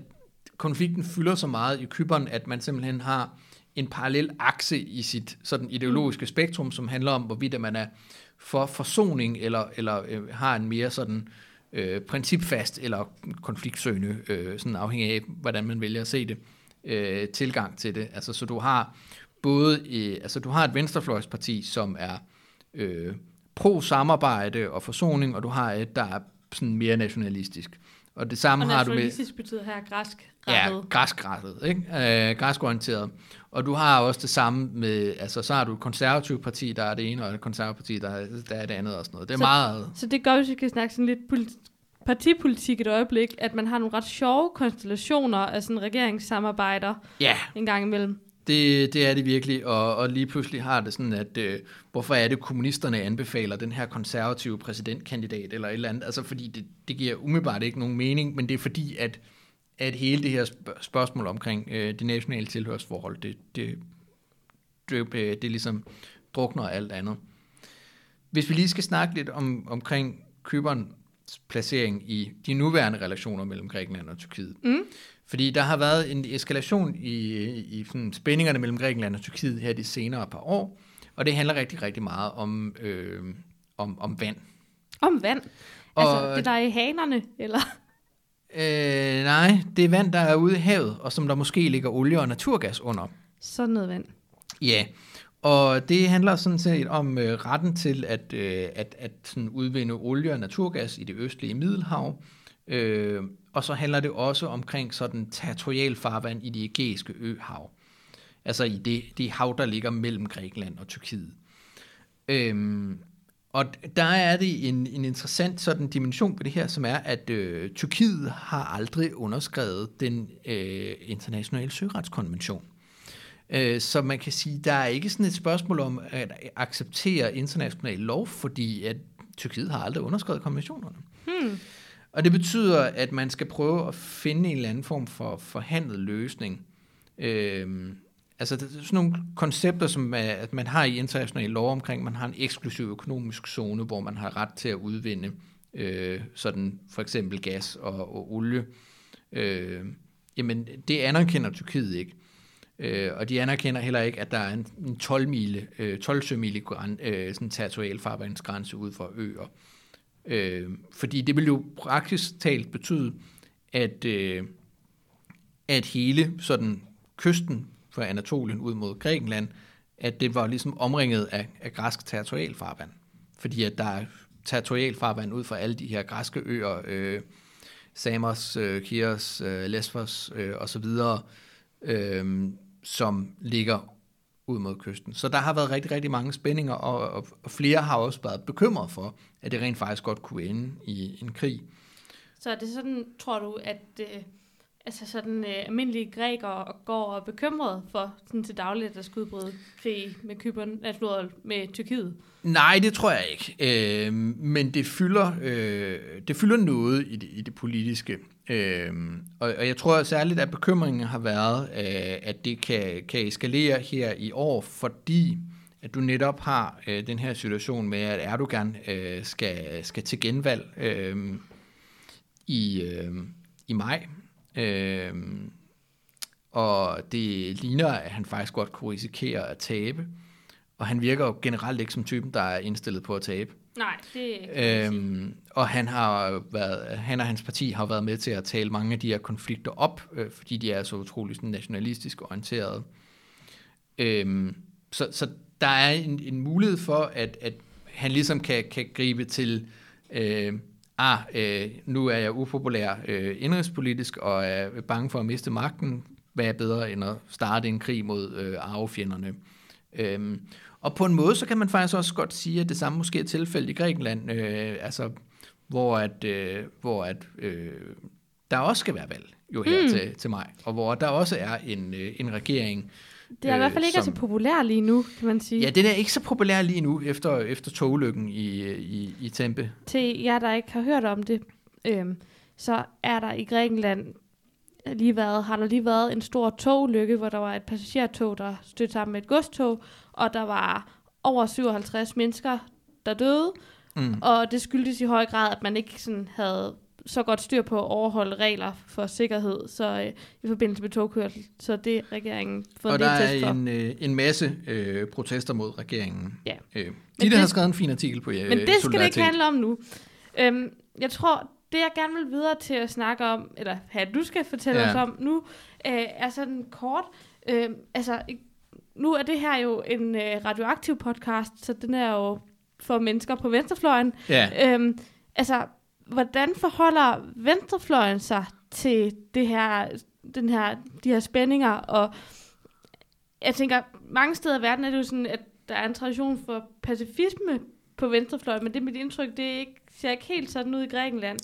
konflikten fylder så meget i Kyberen, at man simpelthen har en parallel akse i sit sådan ideologiske spektrum, som handler om, hvorvidt man er for forsoning, eller, eller øh, har en mere sådan øh, principfast eller konfliktsøgende, øh, sådan afhængig af, hvordan man vælger at se det, øh, tilgang til det. Altså, så du har både, øh, altså du har et venstrefløjsparti, som er øh, pro-samarbejde og forsoning, og du har et, der er sådan mere nationalistisk. Og det samme og har du med... betyder her græsk Ja, græskrettet, ikke? Øh, græskorienteret. Og du har også det samme med, altså så har du et konservativt parti, der er det ene, og et konservativt parti, der er, der er det andet og sådan noget. Det er så, meget... Så det gør, hvis vi kan snakke sådan lidt politi- partipolitik et øjeblik, at man har nogle ret sjove konstellationer af sådan regeringssamarbejder ja. en gang imellem. Det, det er det virkelig, og, og lige pludselig har det sådan, at øh, hvorfor er det, kommunisterne anbefaler den her konservative præsidentkandidat eller et eller andet? Altså fordi det, det giver umiddelbart ikke nogen mening, men det er fordi, at at hele det her spørgsmål omkring øh, det nationale tilhørsforhold, det, det, det, det, øh, det ligesom drukner alt andet. Hvis vi lige skal snakke lidt om, omkring Kyberns placering i de nuværende relationer mellem Grækenland og Tyrkiet. Mm. Fordi der har været en eskalation i, i sådan spændingerne mellem Grækenland og Tyrkiet her de senere par år, og det handler rigtig, rigtig meget om, øh, om, om vand. Om vand? Og, altså det der er i hanerne, eller? Øh, nej, det er vand, der er ude i havet, og som der måske ligger olie og naturgas under. Sådan noget vand. Ja, og det handler sådan set om øh, retten til at, øh, at, at sådan udvinde olie og naturgas i det østlige Middelhav. Øh, Øh, og så handler det også omkring sådan territorial farvand i det ægæiske øhav. Altså i det, det hav, der ligger mellem Grækenland og Tyrkiet. Øh, og der er det en, en interessant sådan dimension på det her, som er, at øh, Tyrkiet har aldrig underskrevet den øh, internationale søretskonvention. Øh, så man kan sige, der er ikke sådan et spørgsmål om at acceptere international lov, fordi at Tyrkiet har aldrig underskrevet konventionerne. Hmm. Og det betyder, at man skal prøve at finde en eller anden form for forhandlet løsning. Øh, Altså det er sådan nogle koncepter, som at man har i international lov omkring, man har en eksklusiv økonomisk zone, hvor man har ret til at udvinde øh, sådan for eksempel gas og, og olie. Øh, jamen det anerkender Tyrkiet ikke. Øh, og de anerkender heller ikke, at der er en, en 12 mile, øh, 12 sømile øh, sådan territorial farvandsgrænse ud for øer. Øh, fordi det vil jo praktisk talt betyde, at, øh, at hele sådan kysten fra Anatolien ud mod Grækenland, at det var ligesom omringet af, af græsk territorialfarvand. Fordi at der er territorialfarvand ud fra alle de her græske øer, øh, Samos, øh, Kios, øh, Lesbos øh, osv., øh, som ligger ud mod kysten. Så der har været rigtig, rigtig mange spændinger, og, og, og flere har også været bekymret for, at det rent faktisk godt kunne ende i en krig. Så er det sådan, tror du, at øh, altså sådan øh, almindelige grækere går og er bekymrede for sådan til dagligt, at der skal udbryde krig med Kypern, altså med Tyrkiet? Nej, det tror jeg ikke. Øh, men det fylder, øh, det fylder noget i det, i det politiske. Øh, og, og jeg tror særligt, at bekymringen har været, øh, at det kan, kan eskalere her i år, fordi at du netop har øh, den her situation med, at Erdogan øh, skal, skal til genvalg øh, i, øh, i maj Øh, og det ligner, at han faktisk godt kunne risikere at tabe. Og han virker jo generelt ikke som typen, der er indstillet på at tabe. Nej, det øhm, Og han, har været, han og hans parti har været med til at tale mange af de her konflikter op, øh, fordi de er så utrolig sådan nationalistisk orienterede. Øhm, så, så der er en, en mulighed for, at, at han ligesom kan, kan gribe til øh, ah, øh, nu er jeg upopulær øh, indrigspolitisk og er bange for at miste magten, hvad er bedre end at starte en krig mod øh, arvefjenderne. Øhm, og på en måde, så kan man faktisk også godt sige, at det samme måske er tilfældet i Grækenland, øh, altså, hvor at, øh, hvor at øh, der også skal være valg jo her mm. til, til maj, og hvor der også er en, øh, en regering, Det er i hvert fald ikke som, så populær lige nu, kan man sige. Ja, den er ikke så populær lige nu, efter, efter togulykken i, i, i Tempe. Til jer, der ikke har hørt om det, øhm, så er der i Grækenland lige været, har der lige været en stor togulykke, hvor der var et passagertog, der stødte sammen med et godstog, og der var over 57 mennesker, der døde, Mm. og det skyldtes i høj grad, at man ikke sådan havde så godt styr på at overholde regler for sikkerhed så øh, i forbindelse med togkørsel. Så det er regeringen fået Og en der test for. er en, øh, en masse øh, protester mod regeringen. Ja. Øh, de, det- der har skrevet en fin artikel på øh, Men det skal det ikke handle om nu. Øhm, jeg tror, det jeg gerne vil videre til at snakke om, eller have, du skal fortælle Ja. os om nu, øh, er sådan kort. Øh, altså, nu er det her jo en øh, radioaktiv podcast, så den er jo for mennesker på venstrefløjen. Ja. Øhm, altså, hvordan forholder venstrefløjen sig til det her, den her, de her spændinger? Og jeg tænker, mange steder i verden er det jo sådan, at der er en tradition for pacifisme på venstrefløjen, men det er mit indtryk, det er ikke, ser ikke helt sådan ud i Grækenland.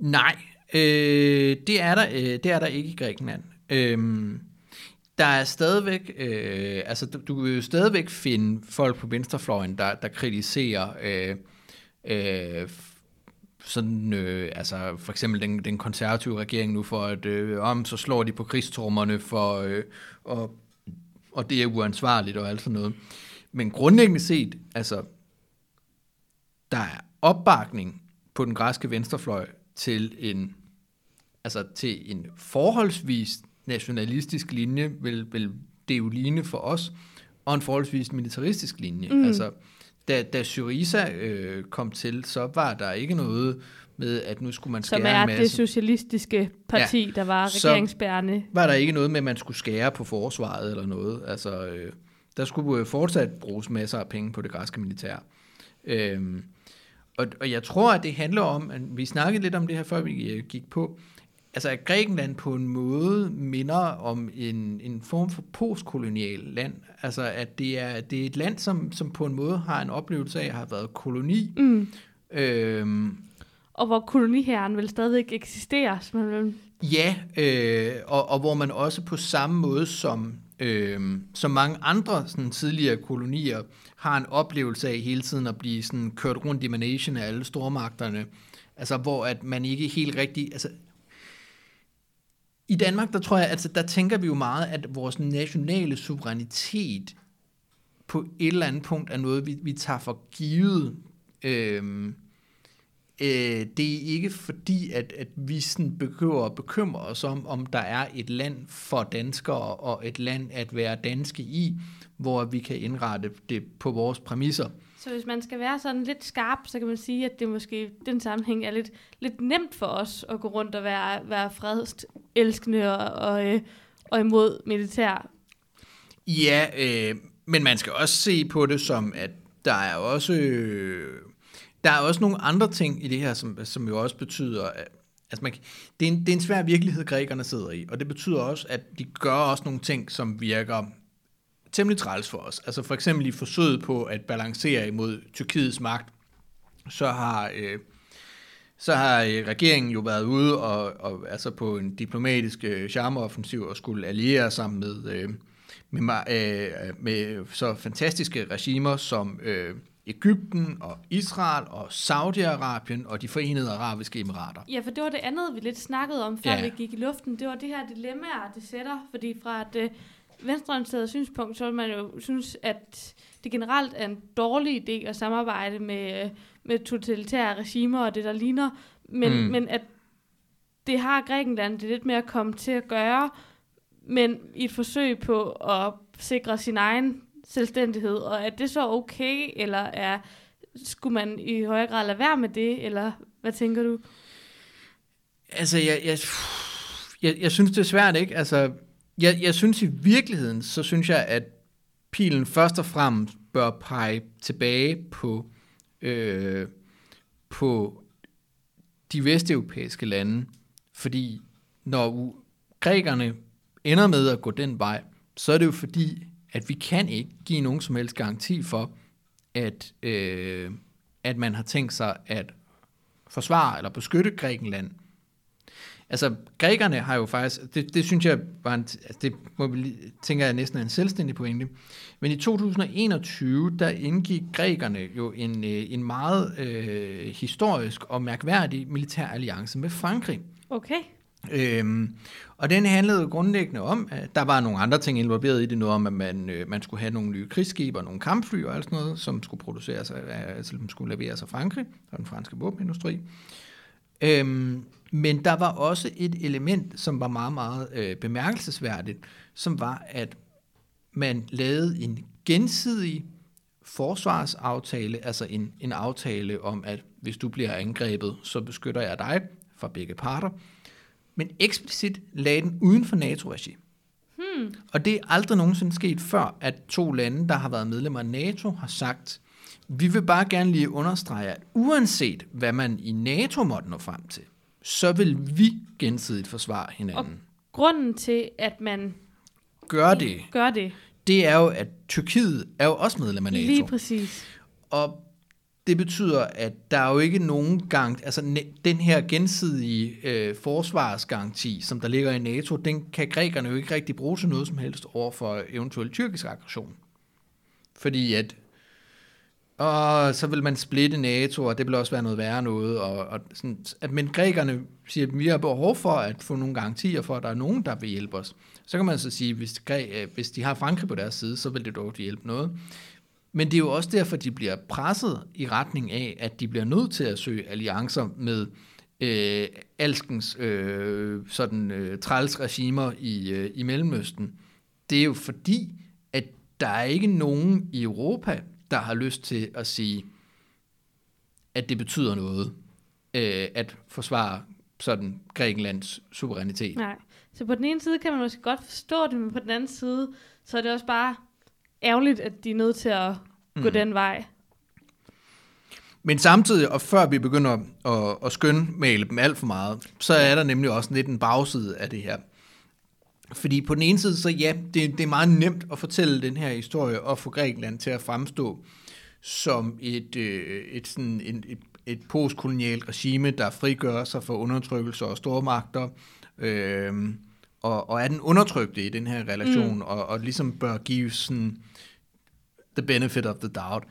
Nej, øh, det, er der, øh, det er der ikke i Grækenland. Øh, der er stadigvæk, øh, altså du, du vil jo stadigvæk finde folk på venstrefløjen, der, der kritiserer øh, øh, sådan, øh, altså for eksempel den, den konservative regering nu for, at øh, om så slår de på krigstrummerne for, øh, og, og det er uansvarligt og alt sådan noget. Men grundlæggende set, altså der er opbakning på den græske venstrefløj til en, altså til en forholdsvis nationalistisk linje, vil, vil det jo ligne for os, og en forholdsvis militaristisk linje. Mm. Altså, da, da Syriza øh, kom til, så var der ikke noget med, at nu skulle man skære Som er en masse. det socialistiske parti, ja. der var regeringsbærende. var der ikke noget med, at man skulle skære på forsvaret eller noget. Altså, øh, der skulle øh, fortsat bruges masser af penge på det græske militær. Øhm, og, og jeg tror, at det handler om, at vi snakkede lidt om det her, før vi øh, gik på, altså at Grækenland på en måde minder om en, en form for postkolonial land. Altså at det er, det er et land, som, som på en måde har en oplevelse af at have været koloni. Mm. Øhm, Og hvor koloniherren vil stadigvæk eksistere. Man Ja, øh, og, og hvor man også på samme måde som, øh, som mange andre sådan, tidligere kolonier har en oplevelse af hele tiden at blive sådan, kørt rundt i managen af alle stormagterne. Altså hvor at man ikke helt rigtig... Altså, I Danmark, der tror jeg, altså der tænker vi jo meget, at vores nationale suverænitet på et eller andet punkt er noget, vi, vi tager for givet. Øhm, øh, det er ikke fordi, at, at vi sådan behøver at bekymre os om, om der er et land for danskere og et land at være danske i, hvor vi kan indrette det på vores præmisser. Så hvis man skal være sådan lidt skarp, så kan man sige, at det måske den sammenhæng er lidt, lidt nemt for os at gå rundt og være, være fredselskende og, og, øh, og imod militær. Ja, øh, men man skal også se på det som, at der er også, øh, der er også nogle andre ting i det her, som, som jo også betyder, at altså man, det, er en, det er en svær virkelighed, grækerne sidder i, og det betyder også, at de gør også nogle ting, som virker temmelig træls for os. Altså for eksempel i forsøget på at balancere imod Tyrkiets magt, så har, øh, så har øh, regeringen jo været ude og, og altså på en diplomatisk øh, charmeoffensiv og skulle alliere sammen med, øh, med, øh, med så fantastiske regimer som øh, Ægypten og Israel og Saudi-Arabien og de forenede arabiske emirater. Ja, for det var det andet, vi lidt snakkede om, før Ja. vi gik i luften. Det var det her dilemmaer, det sætter. Fordi fra et øh, venstreorienteret synspunkt, så vil man jo synes, at det generelt er en dårlig idé at samarbejde med, øh, med totalitære regimer og det, der ligner. Men, Mm. men at det har Grækenland det lidt med at komme til at gøre, men i et forsøg på at sikre sin egen selvstændighed. Og er det så okay, eller er, skulle man i højere grad lade være med det, eller hvad tænker du? Altså, jeg, jeg, jeg, jeg synes, det er svært, ikke? Altså, jeg, jeg synes i virkeligheden, så synes jeg, at pilen først og fremmest bør pege tilbage på, øh, på de vesteuropæiske lande, fordi når u- grækerne ender med at gå den vej, så er det jo fordi, at vi kan ikke give nogen som helst garanti for, at, øh, at man har tænkt sig at forsvare eller beskytte Grækenland. Altså, grækerne har jo faktisk, det, det synes jeg var en, altså det må vi, tænker jeg næsten er en selvstændig pointe, men i 2021, der indgik grækerne jo en, øh, en meget øh, historisk og mærkværdig militær alliance med Frankrig. Okay. Øhm, og den handlede grundlæggende om, at der var nogle andre ting involveret i det, noget om, at man, øh, man skulle have nogle nye krigsskibe og nogle kampfly og alt sådan noget, som skulle produceres, af- altså som skulle leveres af Frankrig og den franske våbenindustri. Øhm, men der var også et element, som var meget, meget øh, bemærkelsesværdigt, som var, at man lavede en gensidig forsvarsaftale, altså en, en aftale om, at hvis du bliver angrebet, så beskytter jeg dig fra begge parter, men eksplicit lagde den uden for NATO-regi. Hmm. Og det er aldrig nogensinde sket før, at to lande, der har været medlemmer af NATO, har sagt, vi vil bare gerne lige understrege, at uanset hvad man i NATO måtte nå frem til, så vil vi gensidigt forsvare hinanden. Grunden til, at man Gør det, gør det, det er jo, at Tyrkiet er jo også medlem af NATO. lige præcis. Og det betyder, at der er jo ikke nogen gang, altså den her gensidige øh, forsvarsgaranti, som der ligger i NATO, den kan grækerne jo ikke rigtig bruge til noget som helst over for eventuel tyrkisk aggression. Fordi at, og så vil man splitte NATO, og det vil også være noget værre noget. Og, og sådan, at, men grækerne siger, at vi har behov for at få nogle garantier for, at der er nogen, der vil hjælpe os. Så kan man så sige, hvis, øh, hvis de har Frankrig på deres side, så vil det dog hjælpe noget. Men det er jo også derfor, de bliver presset i retning af, at de bliver nødt til at søge alliancer med øh, alskens øh, sådan øh, træls regimer i, øh, i Mellemøsten. Det er jo fordi, at der er ikke nogen i Europa, der har lyst til at sige, at det betyder noget øh, at forsvare sådan Grækenlands suverænitet. Nej. Så på den ene side kan man måske godt forstå det, men på den anden side, så er det også bare ærgerligt, at de er nødt til at gå Mm. den vej. Men samtidig, og før vi begynder at, at skønmale dem alt for meget, så er der nemlig også lidt en bagside af det her. Fordi på den ene side, så ja, det, det er meget nemt at fortælle den her historie og få Grækenland til at fremstå som et, øh, et, sådan, et, et, et postkolonialt regime, der frigør sig for undertrykkelse og stormagter, øh, og, og er den undertrykte i den her relation, mm. og, og ligesom bør give sådan the benefit of the doubt.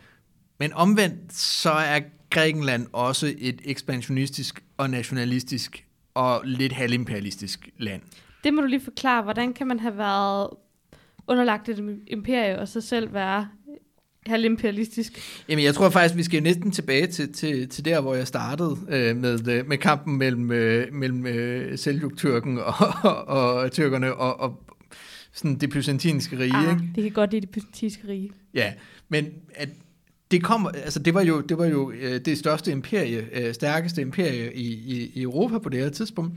Men omvendt, så er Grækenland også et ekspansionistisk og nationalistisk og lidt halvimperialistisk land. Det må du lige forklare. Hvordan kan man have været underlagt et imperie, og så selv være halvimperialistisk? Jamen, jeg tror faktisk, vi skal næsten tilbage til, til, til der, hvor jeg startede øh, med, øh, med kampen mellem, øh, mellem øh, Seljuk-tyrken og, og, og tyrkerne og, og sådan det byzantinske rige. Ah, ikke? det kan godt lide det byzantinske rige. Ja, men at det kom, altså det var jo det var jo øh, det største imperie, øh, stærkeste imperie i, i, i Europa på det her tidspunkt.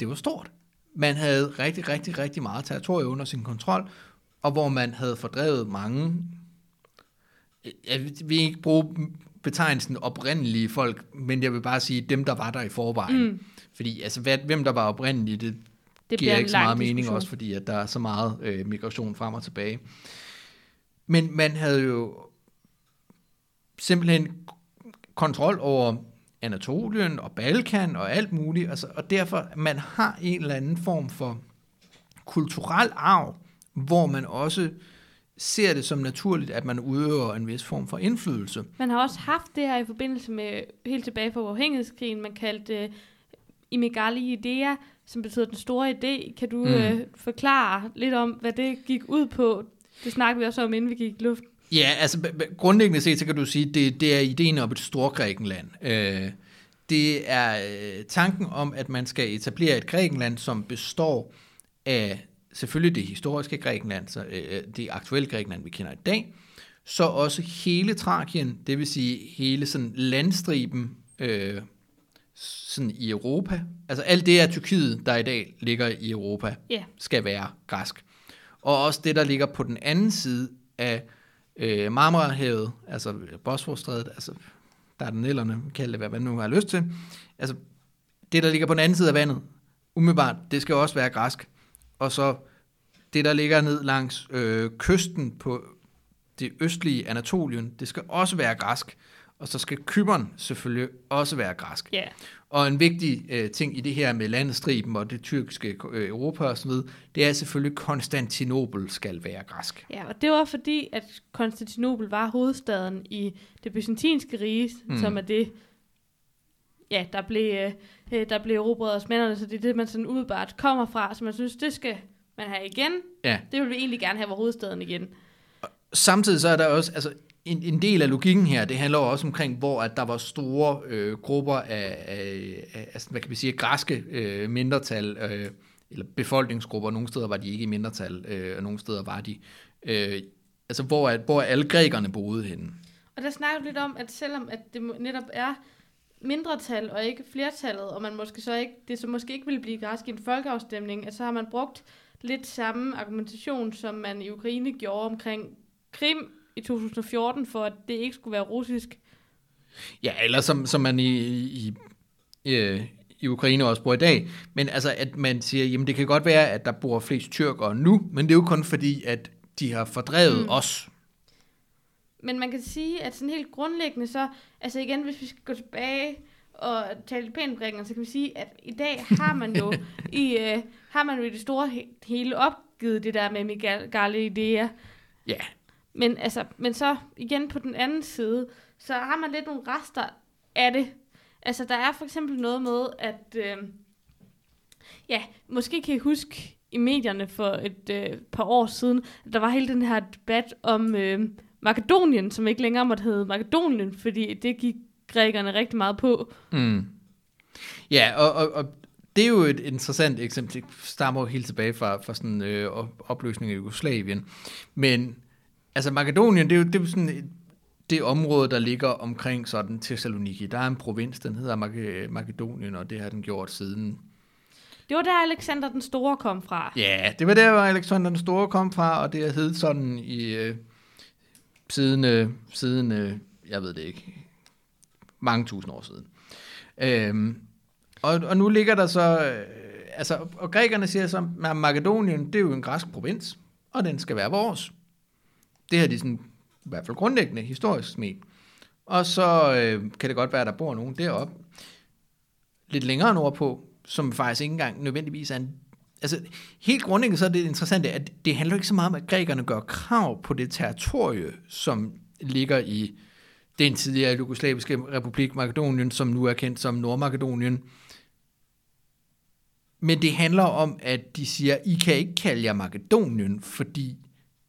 Det var stort. Man havde rigtig, rigtig, rigtig meget territorie under sin kontrol, og hvor man havde fordrevet mange, jeg vil ikke bruge betegnelsen oprindelige folk, men jeg vil bare sige dem, der var der i forvejen. Mm. Fordi altså, hvad, hvem der var oprindelige, det, Det giver ikke så meget mening diskussion. også, fordi at der er så meget øh, migration frem og tilbage. Men man havde jo simpelthen kontrol over Anatolien og Balkan og alt muligt, altså, og derfor man har en eller anden form for kulturel arv, hvor man også ser det som naturligt, at man udøver en vis form for indflydelse. Man har også haft det her i forbindelse med helt tilbage fra uafhængighedskrigen, man kaldte uh, Imigali Idea, som betyder den store idé. Kan du Mm. uh, forklare lidt om, hvad det gik ud på? Det snakkede vi også om, inden vi gik i luft. Ja, altså grundlæggende set, så kan du sige, det, det er ideen om et Storgrækenland. Øh, det er øh, tanken om, at man skal etablere et Grækenland, som består af selvfølgelig det historiske Grækenland, så, øh, det aktuelle Grækenland, vi kender i dag, så også hele Trakien, det vil sige hele sådan landstriben øh, sådan i Europa. Altså alt det af Tyrkiet, der i dag ligger i Europa, Ja. skal være græsk. Og også det, der ligger på den anden side af øh, Marmarahavet, altså Bosforstrædet, altså der den ellerne kald det hvad man nu har lyst til. Altså det, der ligger på den anden side af vandet, umiddelbart, det skal også være græsk. Og så det, der ligger ned langs øh, kysten på det østlige Anatolien, det skal også være græsk. Og og så skal Kypern selvfølgelig også være græsk. Ja. Og en vigtig øh, ting i det her med landestriben og det tyrkiske øh, Europa osv., det er selvfølgelig, at Konstantinopel skal være græsk. Ja, og det var fordi, at Konstantinopel var hovedstaden i det byzantinske rige, mm. som er det, ja, der blev, øh, der blev erobret af osmanderne, så det er det, man sådan udebart kommer fra, så man synes, det skal man have igen. Ja. Det vil vi egentlig gerne have vores hovedstaden igen. Samtidig så er der også, altså en, en del af logikken her, det handler også omkring, hvor at der var store øh, grupper af, af, af, hvad kan vi sige, græske øh, mindretal, øh, eller befolkningsgrupper, nogle steder var de ikke i mindretal, øh, og nogle steder var de, øh, altså hvor, at, hvor alle grækerne boede henne. Og der snakker du lidt om, at selvom at det netop er mindretal og ikke flertallet, og man måske så ikke, det så måske ikke ville blive græsk i en folkeafstemning, at så har man brugt lidt samme argumentation, som man i Ukraine gjorde omkring Krim i 2014, for at det ikke skulle være russisk. Ja, eller som, som man i, i, i, i Ukraine også bor i dag. Men altså, at man siger, jamen det kan godt være, at der bor flest tyrkere nu, men det er jo kun fordi, at de har fordrevet mm. os. Men man kan sige, at sådan helt grundlæggende så, altså igen, hvis vi skal gå tilbage og tale pænt så kan vi sige, at i dag har man jo i, øh, har man jo i det store hele opgivet det der med Miguel idéer. Ja, men, altså, men så igen på den anden side, så har man lidt nogle rester af det. Altså, der er for eksempel noget med, at... Øh, ja, måske kan I huske i medierne for et øh, par år siden, at der var hele den her debat om øh, Makedonien, som ikke længere måtte hedde Makedonien, fordi det gik grækerne rigtig meget på. Mm. Ja, og, og, og det er jo et interessant eksempel. Det stammer jo helt tilbage fra, fra sådan øh, opløsning af Jugoslavien. Men Altså Makedonien, det er jo, det er jo sådan det område, der ligger omkring sådan Thessaloniki. Der er en provins, den hedder Makedonien, og det har den gjort siden... Det var der Alexander den Store kom fra. Ja, det var der, hvor Alexander den Store kom fra, og det har heddet sådan i... Øh, siden, øh, siden øh, jeg ved det ikke, mange tusind år siden. Øhm, og, og nu ligger der så... Øh, altså, og grækerne siger så, at Makedonien, det er jo en græsk provins, og den skal være vores. Det her de sådan, i hvert fald grundlæggende historisk ment. Og så øh, kan det godt være, at der bor nogen deroppe, lidt længere nordpå, som faktisk ikke engang nødvendigvis er en... Altså, helt grundlæggende så er det interessante, at det handler ikke så meget om, at grækerne gør krav på det territorie, som ligger i den tidligere jugoslaviske republik Makedonien, som nu er kendt som Nordmakedonien. Men det handler om, at de siger, I kan ikke kalde jer Makedonien, fordi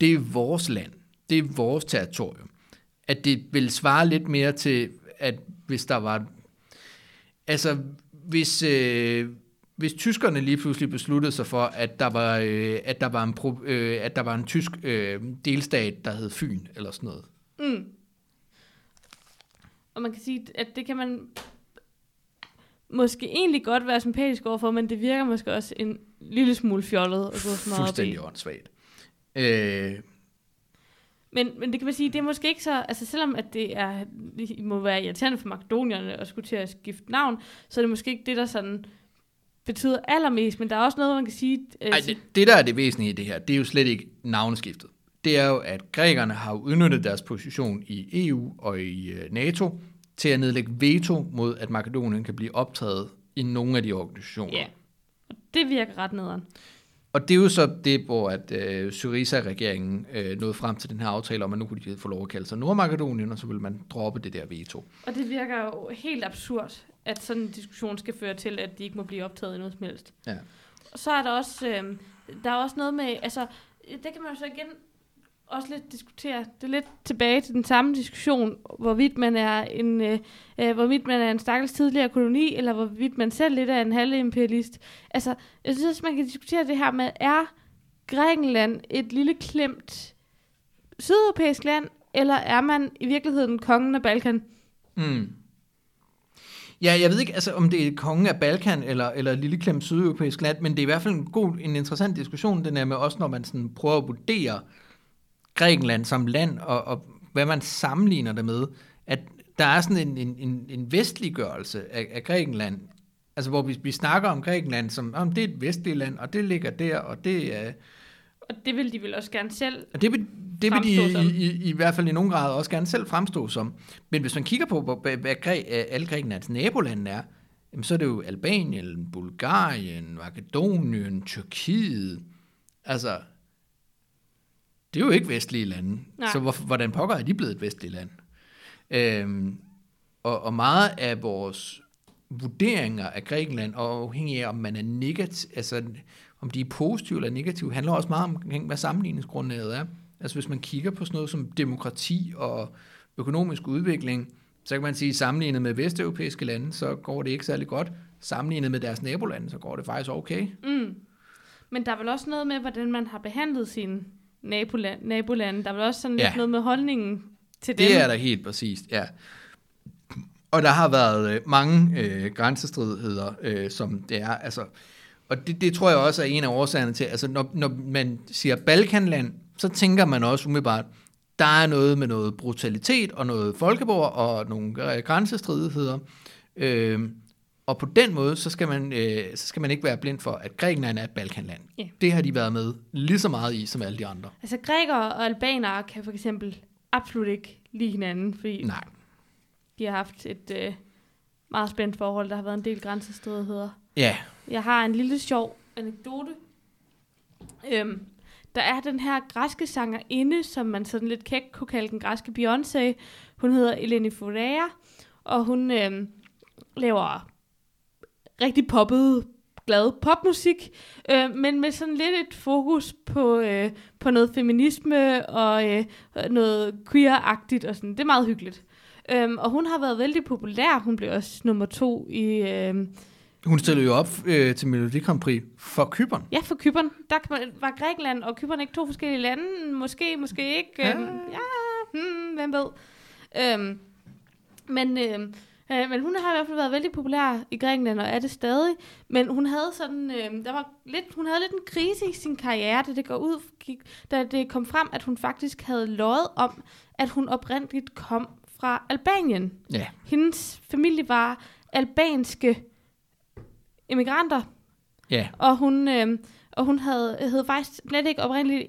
det er vores land det er vores territorium. At det vil svare lidt mere til, at hvis der var... Altså, hvis, øh, hvis tyskerne lige pludselig besluttede sig for, at der var, øh, at der var, en, pro, øh, at der var en tysk øh, delstat, der hed Fyn, eller sådan noget. Mm. Og man kan sige, at det kan man måske egentlig godt være sympatisk overfor, men det virker måske også en lille smule fjollet at gå så meget Fuldstændig åndssvagt. Øh, men, men det kan man sige, det er måske ikke så, altså selvom at det er, det må være irriterende for makedonierne at skulle til at skifte navn, så er det måske ikke det, der sådan betyder allermest, men der er også noget, man kan sige... Øh, Ej, det, det, der er det væsentlige i det her, det er jo slet ikke navneskiftet. Det er jo, at grækerne har udnyttet deres position i EU og i øh, NATO til at nedlægge veto mod, at Makedonien kan blive optaget i nogle af de organisationer. Ja, og det virker ret nederen. Og det er jo så det, hvor at øh, Syriza-regeringen øh, nåede frem til den her aftale om, at nu kunne de få lov at kalde sig Nordmakedonien, og så vil man droppe det der veto. Og det virker jo helt absurd, at sådan en diskussion skal føre til, at de ikke må blive optaget i noget som helst. Ja. Og så er der også, øh, der er også noget med, altså, det kan man jo så igen også lidt diskutere. Det er lidt tilbage til den samme diskussion, hvorvidt man er en, øh, øh, hvorvidt man er en stakkels tidligere koloni, eller hvorvidt man selv lidt er en halvimperialist. Altså, jeg synes, man kan diskutere det her med, er Grækenland et lille klemt sydeuropæisk land, eller er man i virkeligheden kongen af Balkan? Mm. Ja, jeg ved ikke, altså, om det er kongen af Balkan eller, eller et lille klemt sydeuropæisk land, men det er i hvert fald en god, en interessant diskussion, den er med også, når man sådan prøver at vurdere, Grækenland som land, og, og hvad man sammenligner det med, at der er sådan en, en, en, en vestliggørelse af, af Grækenland, altså hvor vi, vi snakker om Grækenland som, om det er et vestligt land, og det ligger der, og det er... Og det vil de vel også gerne selv? Og det vil, det vil de som. i, i, i hvert fald i nogen grad også gerne selv fremstå som. Men hvis man kigger på, hvad, hvad Græ, øh, alle Grækenlands nabolande er, jamen, så er det jo Albanien, Bulgarien, Makedonien, Tyrkiet. Altså, det er jo ikke vestlige lande. Nej. Så hvor, hvordan pokker er de blevet et vestligt land? Øhm, og, og meget af vores vurderinger af Grækenland, og afhængig af, om man er negativ, altså om de er positive eller negative, handler også meget om, hvad sammenligningsgrundlaget er. Altså hvis man kigger på sådan noget som demokrati og økonomisk udvikling, så kan man sige, at sammenlignet med vesteuropæiske lande, så går det ikke særlig godt. Sammenlignet med deres nabolande, så går det faktisk okay. Mm. Men der er vel også noget med, hvordan man har behandlet sine naboland, nabolande. Der er vel også sådan lidt Ja. noget med holdningen til dem. Det er der helt præcist, ja. Og der har været øh, mange øh, grænsestridigheder, øh, som det er. Altså, og det, det tror jeg også er en af årsagerne til, altså når, når man siger Balkanland, så tænker man også umiddelbart, der er noget med noget brutalitet og noget folkeborg og nogle øh, grænsestridigheder. Øh, og på den måde, så skal, man, øh, så skal man ikke være blind for, at Grækenland er et Balkanland. Ja. Det har de været med lige så meget i, som alle de andre. Altså grækere og albanere kan for eksempel absolut ikke lide hinanden, fordi Nej. de har haft et øh, meget spændt forhold. Der har været en del grænsestridigheder. Ja, Jeg har en lille sjov anekdote. Øhm, der er den her græske sangerinde, som man sådan lidt kæk kunne kalde den græske Beyoncé. Hun hedder Eleni Fourea, og hun øhm, laver rigtig poppet, glad popmusik, øh, men med sådan lidt et fokus på, øh, på noget feminisme og øh, noget queer-agtigt og sådan. Det er meget hyggeligt. Øhm, og hun har været vældig populær. Hun blev også nummer to i... Øh, Hun stillede jo op øh, til Melodi Grand Prix for Kypern. Ja, for Kypern. Der var Grækenland og Kypern ikke to forskellige lande. Måske, måske ikke. Ja. Ja, ja hmm, hvem ved. Øhm, men, øhm, øh, men hun har i hvert fald været vældig populær i Grækenland, og er det stadig. Men hun havde sådan, øhm, der var lidt, hun havde lidt en krise i sin karriere, da det, går ud, gik, da det kom frem, at hun faktisk havde løjet om, at hun oprindeligt kom fra Albanien. Ja. Hendes familie var albanske immigranter, Ja, og hun, øh, og hun havde, hed faktisk slet ikke oprindeligt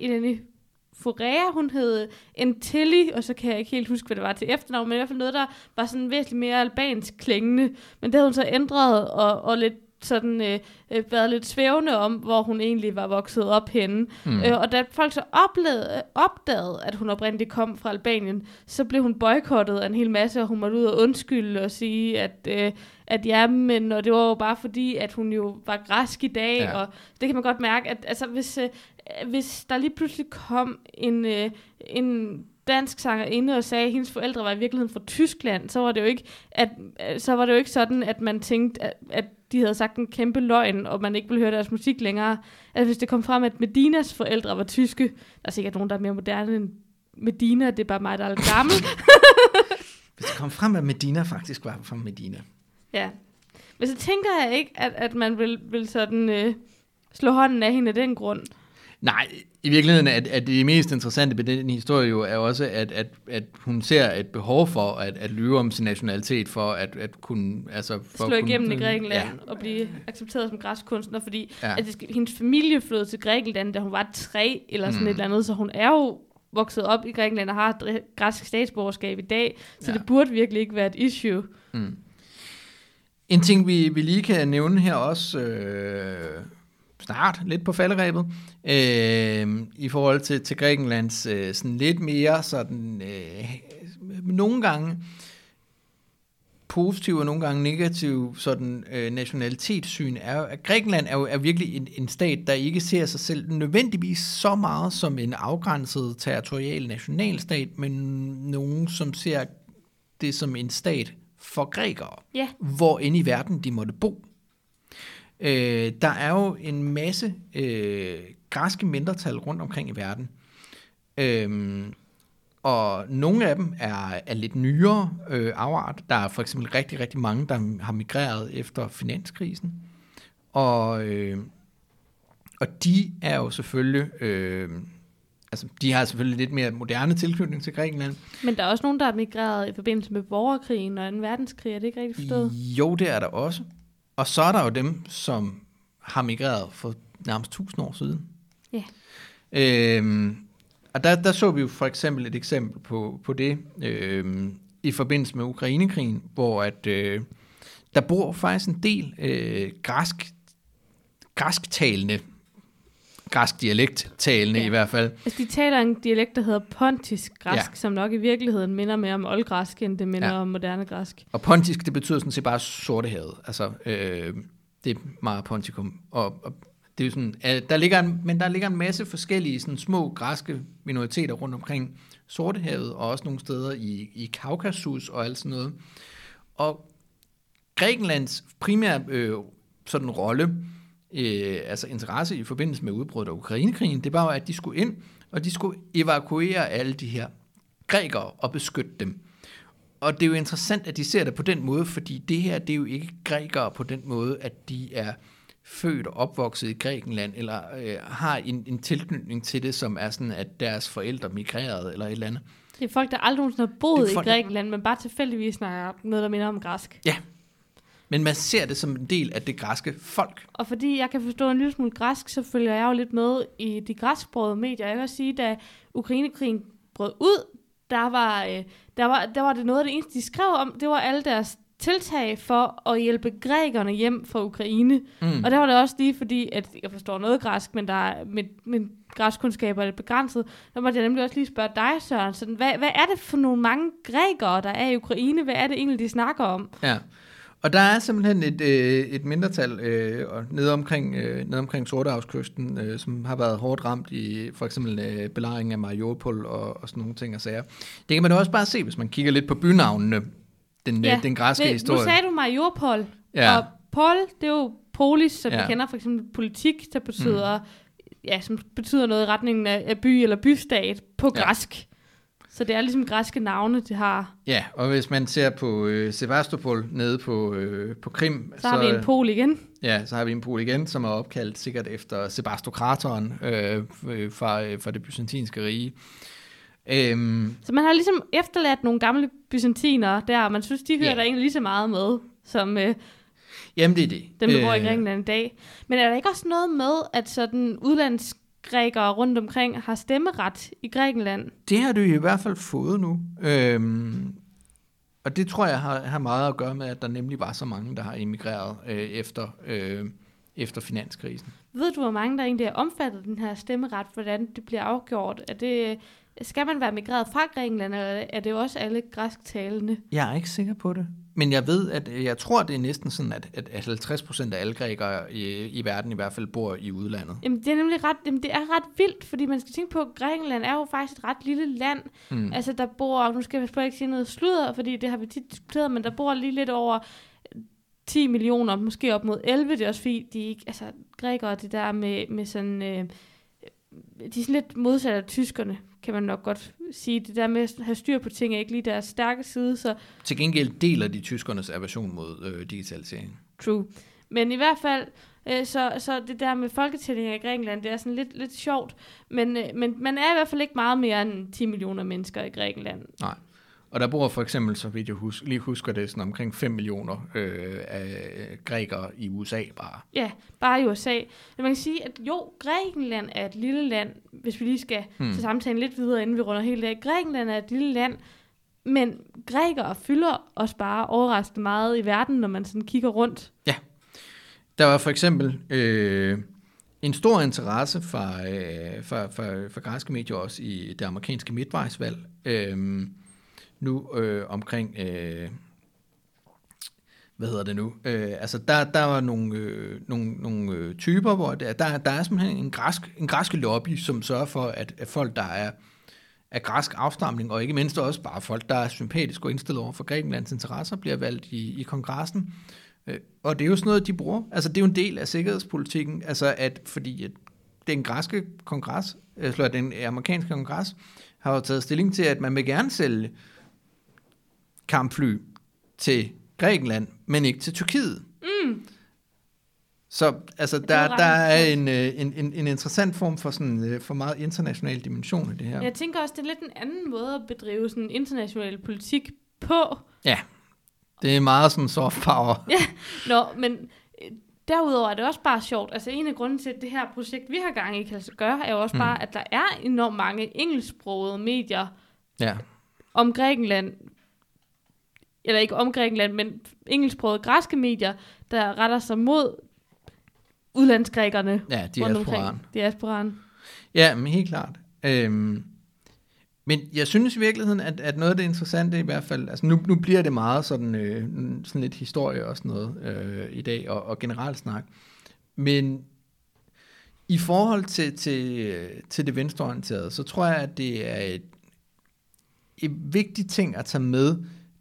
Forea, hun hed Entelli, og så kan jeg ikke helt huske, hvad det var til efternavn, men i hvert fald noget, der var sådan væsentligt mere albansk klingende. Men det havde hun så ændret, og, og lidt sådan øh, øh, været lidt svævende om, hvor hun egentlig var vokset op henne. Mm. Øh, og da folk så oplevede, opdagede, at hun oprindeligt kom fra Albanien, så blev hun boykottet af en hel masse, og hun måtte ud og undskylde og sige, at, øh, at ja, men og det var jo bare fordi, at hun jo var græsk i dag, ja. og det kan man godt mærke, at altså, hvis, øh, hvis der lige pludselig kom en, øh, en dansk sangerinde og sagde, at hendes forældre var i virkeligheden fra Tyskland, så var det jo ikke, at, øh, så var det jo ikke sådan, at man tænkte, at, at de havde sagt en kæmpe løgn, og man ikke ville høre deres musik længere. Altså hvis det kom frem, at Medinas forældre var tyske, der er sikkert nogen, der er mere moderne end Medina, det er bare mig, der er lidt gammel. Hvis det kom frem, at Medina faktisk var fra Medina. ja. Men så tænker jeg ikke, at, at man vil, vil sådan øh, slå hånden af hende af den grund. Nej, i virkeligheden er, er det mest interessante ved den historie jo er også, at, at, at hun ser et behov for at, at lyve om sin nationalitet, for at, at kunne... Altså, for slå at kunne, igennem i Grækenland Ja, og blive accepteret som græsk kunstner, fordi Ja. at det hendes familie flyttede til Grækenland, da hun var tre eller sådan Mm. et eller andet, så hun er jo vokset op i Grækenland og har græsk statsborgerskab i dag, så ja. det burde virkelig ikke være et issue. Mm. En ting, vi, vi lige kan nævne her også, øh, snart lidt på falderæbet, øh, i forhold til, til Grækenlands øh, sådan lidt mere sådan, øh, nogle gange positiv og nogle gange negativ sådan, øh, nationalitetssyn, er, at Grækenland er jo er virkelig en, en stat, der ikke ser sig selv nødvendigvis så meget som en afgrænset territorial nationalstat, men nogen, som ser det som en stat for grækere Ja, hvor end i verden de måtte bo. Øh, der er jo en masse øh, græske mindretal rundt omkring i verden. Øh, og nogle af dem er, er lidt nyere øh, afart. Der er for eksempel rigtig, rigtig mange, der har migreret efter finanskrisen. Og, øh, og de er jo selvfølgelig... Øh, altså, de har selvfølgelig lidt mere moderne tilknytning til Grækenland. men der er også nogen, der er migreret i forbindelse med borgerkrigen og en verdenskrig, er det ikke rigtigt forstået? Jo, det er der også. Og så er der jo dem, som har migreret for nærmest 1000 år siden. Ja. Øhm, Og der, der så vi jo for eksempel et eksempel på, på det øh, i forbindelse med Ukrainekrigen, hvor at, øh, der bor faktisk en del øh, græsk, græsktalende, græsk dialekttalende Ja. i hvert fald. Altså, de taler en dialekt, der hedder pontisk græsk, Ja. som nok i virkeligheden minder mere om oldgræsk, end det minder Ja. ja. om moderne græsk. Og pontisk, det betyder sådan set bare sortehavet. Altså, øh, det er meget pontikum. Og, og det er jo sådan, at der ligger en, men der ligger en masse forskellige sådan små græske minoriteter rundt omkring Sortehavet, og også nogle steder i, i Kaukasus og alt sådan noget. Og Grækenlands primære øh, sådan rolle, øh, altså interesse i forbindelse med udbruddet af Ukrainekrigen, det var jo, at de skulle ind, og de skulle evakuere alle de her grækere og beskytte dem. Og det er jo interessant, at de ser det på den måde, fordi det her, det er jo ikke grækere på den måde, at de er født og opvokset i Grækenland, eller øh, har en, en tilknytning til det, som er sådan, at deres forældre migrerede, eller et eller andet. Det er folk, der aldrig nogensinde har boet i folk, der- Grækenland, men bare tilfældigvis snakker noget, der minder om græsk. Men man ser det som en del af det græske folk. Og fordi jeg kan forstå en lille smule græsk, så følger jeg jo lidt med i de græsksprogede medier. Jeg vil også sige, da Ukrainekrigen brød ud, der var, øh, der, var, der var det noget af det eneste, de skrev om, det var alle deres tiltag for at hjælpe grækerne hjem fra Ukraine. Mm. Og der var det også lige fordi, at jeg forstår noget græsk, men der er, min, græskundskaber er lidt begrænset. Der måtte jeg nemlig også lige spørge dig, Søren. Sådan, hvad, hvad er det for nogle mange grækere, der er i Ukraine? Hvad er det egentlig, de snakker om? Ja, og der er simpelthen et, øh, et mindretal øh, nede omkring, øh, nede omkring Sortehavskysten, øh, som har været hårdt ramt i for eksempel øh, belejringen af Mariupol og, og sådan nogle ting og sager. Det kan man også bare se, hvis man kigger lidt på bynavnene, den, ja. Ja, den græske Men, historie. Nu sagde du Mariupol, Ja. og Pol, det er jo polis, som Ja. vi kender for eksempel politik, der betyder, mm. ja, som betyder noget i retningen af, af by eller bystat på Ja. Så det er ligesom græske navne, det har. Ja, og hvis man ser på øh, Sevastopol nede på, øh, på Krim, Så, så har vi en pol igen. Ja, så har vi en pol igen, som er opkaldt sikkert efter Sebastokratoren øh, øh, fra, øh, fra det byzantinske rige. Øhm, Så man har ligesom efterladt nogle gamle byzantinere der, og man synes, de hører Ja. der egentlig lige så meget med, som øh, jamen, det er det. dem, der bor i Øh, Grækenland i dag. Men er der ikke også noget med, at sådan udlandsgrækere rundt omkring har stemmeret i Grækenland? Det har du i hvert fald fået nu. Øhm, og det tror jeg har, har meget at gøre med, at der nemlig var så mange, der har emigreret øh, efter, øh, efter finanskrisen. Ved du, hvor mange der egentlig er omfattet af den her stemmeret, hvordan det bliver afgjort? Er det, skal man være migreret fra Grækenland, eller er det også alle græsktalende? Jeg er ikke sikker på det. Men jeg ved, at øh, jeg tror, det er næsten sådan, at, at, at 50 procent af alle grækere i, i verden i hvert fald bor i udlandet. Jamen, det er nemlig ret, jamen, det er ret vildt, fordi man skal tænke på, at Grækenland er jo faktisk et ret lille land. Mm. Altså, der bor, nu skal jeg ikke sige noget sludder, fordi det har vi tit diskuteret, men der bor lige lidt over 10 millioner, måske op mod 11. Det er også fordi, de ikke, altså, grækere, det der med, med sådan, øh, de er sådan lidt modsat af tyskerne, kan man nok godt sige. Det der med at have styr på ting er ikke lige deres stærke side, så Til gengæld deler de tyskernes aversion mod øh, digitalisering. True. Men i hvert fald, øh, så, så det der med folketællinger i Grækenland, det er sådan lidt, lidt sjovt. Men, øh, men man er i hvert fald ikke meget mere end 10 millioner mennesker i Grækenland. Nej. Og der bor for eksempel, så vidt jeg hus- lige husker det, sådan omkring 5 millioner øh, af grækere i USA bare. Ja, bare i USA. Men man kan sige, at jo, Grækenland er et lille land, hvis vi lige skal Hmm. til samtalen lidt videre, inden vi runder helt af. Grækenland er et lille land, men grækere fylder også bare overraskende meget i verden, når man sådan kigger rundt. Der var for eksempel øh, en stor interesse fra, øh, fra, fra, fra græske medier også i det amerikanske midtvejsvalg. Øh, nu øh, omkring, øh, hvad hedder det nu? Øh, altså der, der var nogle, øh, nogle, nogle øh, typer, hvor der, der, der er simpelthen en græsk, en græske lobby, som sørger for, at, at folk, der er af græsk afstamning, og ikke mindst også bare folk, der er sympatisk og indstillet over for Grækenlands interesser, bliver valgt i, i kongressen. Øh, Og det er jo sådan noget, de bruger. Altså, det er jo en del af sikkerhedspolitikken, altså at, fordi at den græske kongres, øh, eller den amerikanske kongres, har jo taget stilling til, at man vil gerne sælge kampfly til Grækenland, men ikke til Tyrkiet. Mm. Så altså, er der, der er en, øh, en, en, en interessant form for, sådan, øh, for meget international dimension i det her. Jeg tænker også, det er lidt en anden måde at bedrive sådan international politik på. Ja, det er meget sådan soft power. Nå, men øh, derudover er det også bare sjovt. Altså en af grunden til, at det her projekt, vi har gang i, kan gøre, er jo også Mm. bare, at der er enormt mange engelsksprogede medier Ja. om Grækenland, eller ikke om Grækenland, men engelsksprogede græske medier, der retter sig mod udlandsgrækerne Ja, diasporaen. Diasporaen. Ja, men helt klart. Øhm, men jeg synes i virkeligheden, at, at noget af det interessante i hvert fald, altså nu, nu bliver det meget sådan, øh, sådan lidt historie og sådan noget øh, i dag, og, og generelt snak. Men i forhold til, til, til det venstreorienterede, så tror jeg, at det er et, et vigtigt ting at tage med,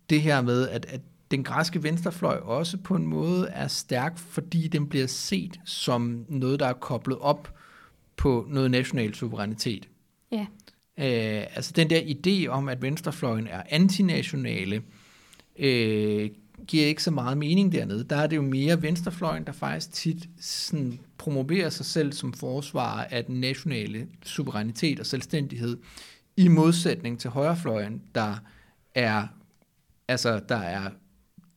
det her med, at, at den græske venstrefløj også på en måde er stærk, fordi den bliver set som noget, der er koblet op på noget national suverænitet. Ja. Øh, altså den der idé om, at venstrefløjen er antinationale, øh, giver ikke så meget mening dernede. Der er det jo mere venstrefløjen, der faktisk tit sådan promoverer sig selv som forsvarer af den nationale suverænitet og selvstændighed, i modsætning til højrefløjen, der er, altså, der er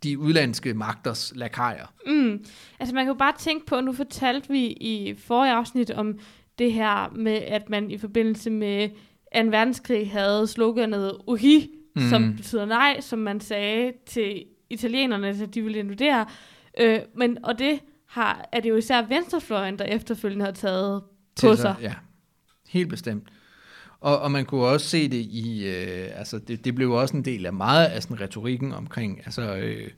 de udlandske magters lakajer. Mm. Altså man kan jo bare tænke på, nu fortalte vi i forrige afsnit om det her med, at man i forbindelse med 2. verdenskrig havde sloganet Uhi, mm. Som betyder nej, som man sagde til italienerne, at de ville invadere. Øh, men, og det har, er det jo især venstrefløjen, der efterfølgende har taget på Til sig. Ja, helt bestemt. Og, og man kunne også se det i, øh, altså det, det blev også en del af meget af sådan retorikken omkring, altså øh,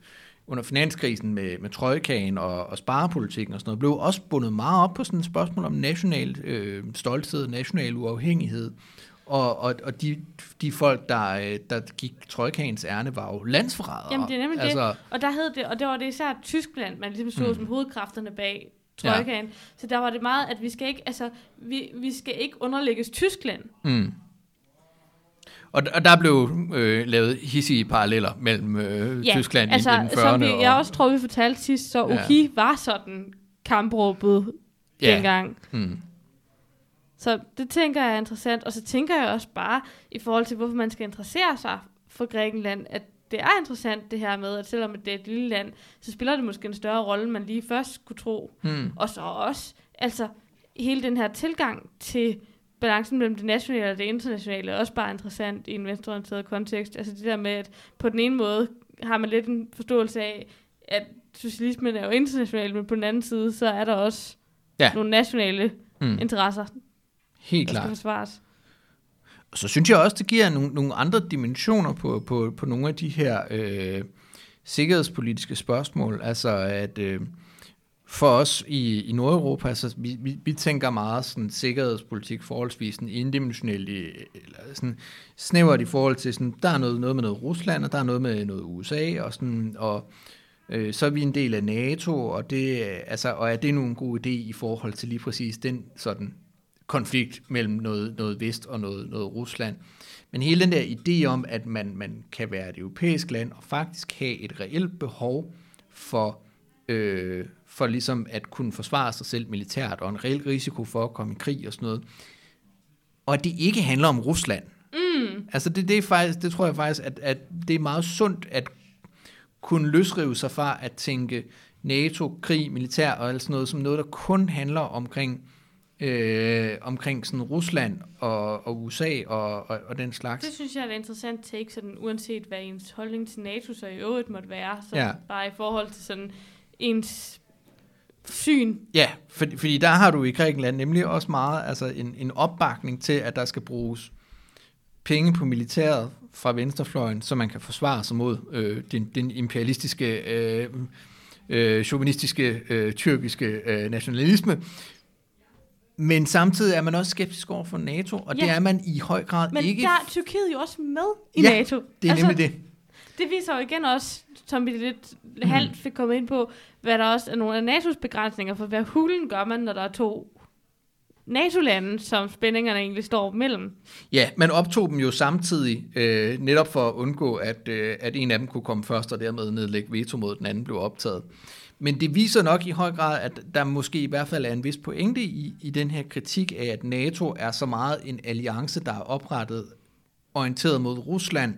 under finanskrisen med, med trojkagen og, og sparepolitikken og sådan noget, blev også bundet meget op på sådan et spørgsmål om national øh, stolthed, national uafhængighed. Og, og, og de, de folk, der, øh, der gik trojkagens ærne, var jo landsforrædere. Jamen, det er nemlig det. altså, Og der hed det, og det var det især Tyskland, man ligesom så mm. som hovedkræfterne bag trojkaen. Ja. Så der var det meget, at vi skal ikke, altså, vi, vi skal ikke underlægges Tyskland. Mm. Og, og der blev øh, lavet hissige paralleller mellem øh, Ja, Tyskland altså, i, i den 40'erne. som vi, og, jeg også tror, vi fortalte sidst, så Ja. Uki var sådan kampråbet Ja. dengang. mm, Så det tænker jeg er interessant. Og så tænker jeg også bare, i forhold til, hvorfor man skal interessere sig for Grækenland, at det er interessant det her med, at selvom det er et lille land, så spiller det måske en større rolle, man lige først skulle tro. mm, Og så også, altså hele den her tilgang til balancen mellem det nationale og det internationale, er også bare interessant i en venstreorienteret kontekst. Altså det der med, at på den ene måde har man lidt en forståelse af, at socialismen er jo international, men på den anden side, så er der også Ja. nogle nationale mm, interesser, helt der skal klart. forsvares. Og så synes jeg også, det giver nogle, nogle andre dimensioner på, på, på nogle af de her øh, sikkerhedspolitiske spørgsmål. Altså at øh, for os i, i Nordeuropa, altså, vi, vi, vi tænker meget sådan sikkerhedspolitik forholdsvis sådan indimensionelt, i, eller sådan snævert i forhold til, sådan, der er noget, noget med noget Rusland, og der er noget med noget USA, og, sådan, og øh, så er vi en del af NATO, og, det, altså, og er det nu en god idé i forhold til lige præcis den sådan konflikt mellem noget, noget Vest og noget, noget Rusland. Men hele den der idé om, at man, man kan være et europæisk land og faktisk have et reelt behov for, øh, for ligesom at kunne forsvare sig selv militært og en reel risiko for at komme i krig og sådan noget. Og at det ikke handler om Rusland. Mm. Altså det, det, er faktisk, det tror jeg faktisk, at, at det er meget sundt at kunne løsrive sig fra at tænke NATO, krig, militær og alt sådan noget, som noget, der kun handler omkring, øh, omkring sådan Rusland og, og USA og, og, og den slags. Det synes jeg er et interessant take, sådan, uanset hvad ens holdning til NATO så i øvrigt måtte være. Så Ja. bare i forhold til sådan ens syn. Ja, for, fordi der har du i Grækenland nemlig også meget altså en, en opbakning til, at der skal bruges penge på militæret fra venstrefløjen, så man kan forsvare sig mod øh, den, den imperialistiske, øh, øh, chauvinistiske, øh, tyrkiske øh, nationalisme. Men samtidig er man også skeptisk over for NATO, og ja. det er man i høj grad Men ikke. der er Tyrkiet jo også med i Ja, NATO. det er altså, nemlig det. Det viser jo igen også, som vi lidt halvt fik kommet ind på, hvad der også er nogle af NATO's begrænsninger, for hvad hulen gør man, når der er to NATO-lande, som spændingerne egentlig står mellem. Ja, man optog dem jo samtidig, øh, netop for at undgå, at, øh, at en af dem kunne komme først, og dermed nedlægge veto mod den anden blev optaget. Men det viser nok i høj grad, at der måske i hvert fald er en vis pointe i, i den her kritik af, at NATO er så meget en alliance, der er oprettet orienteret mod Rusland,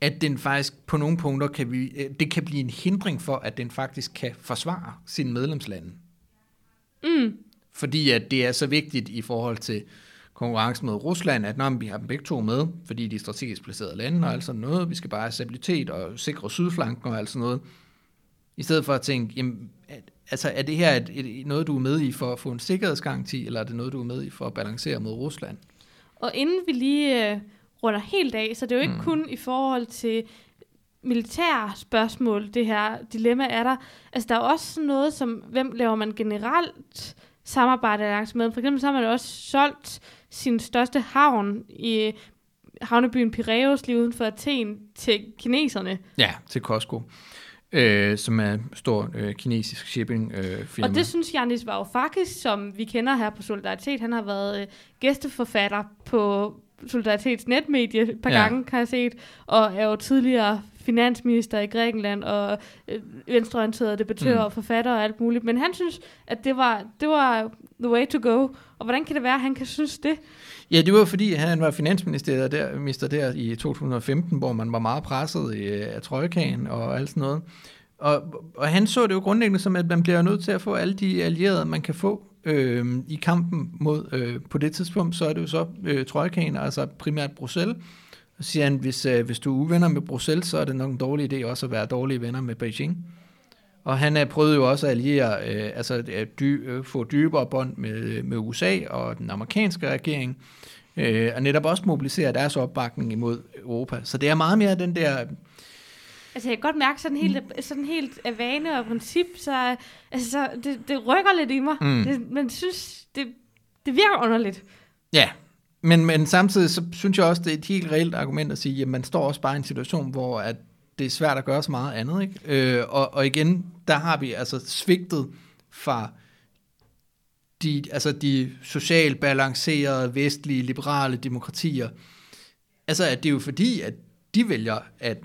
at den faktisk på nogle punkter kan vi, øh, det kan blive en hindring for, at den faktisk kan forsvare sine medlemslande. Mm. Fordi at det er så vigtigt i forhold til konkurrencen med Rusland, at når vi har dem begge to med, fordi de er strategisk placerede lande og alt sådan noget, vi skal bare have stabilitet og sikre sydflanken og alt sådan noget, i stedet for at tænke, jamen, altså er det her et, et, noget, du er med i for at få en sikkerhedsgaranti, eller er det noget, du er med i for at balancere mod Rusland? Og inden vi lige øh, runder helt af, så det er jo ikke mm. kun i forhold til militære spørgsmål, det her dilemma er der. Altså der er også noget som, hvem laver man generelt samarbejde langs med? For eksempel så har man også solgt sin største havn i havnebyen Piraeus lige uden for Athen til kineserne. Ja, til Costco øh, som er en stor øh, kinesisk shipping øh, firma. Og det synes Janis Varoufakis, som vi kender her på Solidaritet, han har været øh, gæsteforfatter på Solidaritets netmedie et par ja. gange, kan jeg set, og er jo tidligere finansminister i Grækenland, og øh, venstreorienterede debattør mm. og forfatter og alt muligt. Men han synes, at det var, det var the way to go. Og hvordan kan det være, at han kan synes det? Ja, det var fordi, han var finansminister der, minister der i 2015, hvor man var meget presset øh, af trøjkagen og alt sådan noget. Og, og han så det jo grundlæggende som, at man bliver nødt til at få alle de allierede, man kan få øh, i kampen mod, øh, på det tidspunkt, så er det jo så øh, trojkagen, altså primært Bruxelles. Så siger han, hvis, øh, hvis du er uvenner med Bruxelles, så er det nok en dårlig idé også at være dårlige venner med Beijing. Og han prøvet jo også at alliere, øh, altså at dy, øh, få dybere bånd med, med USA og den amerikanske regering, øh, og netop også mobilisere deres opbakning imod Europa. Så det er meget mere den der... Altså jeg kan godt mærke sådan helt, sådan helt af vane og princip, så, altså, så det, det rykker lidt i mig. Mm. Det, man synes, det, det virker underligt. Ja, men, men samtidig så synes jeg også, det er et helt reelt argument at sige, at man står også bare i en situation, hvor at det er svært at gøre så meget andet. Ikke? Øh, og, og igen, der har vi altså svigtet fra de, altså de socialt balancerede, vestlige, liberale demokratier. Altså, at det er jo fordi, at de vælger at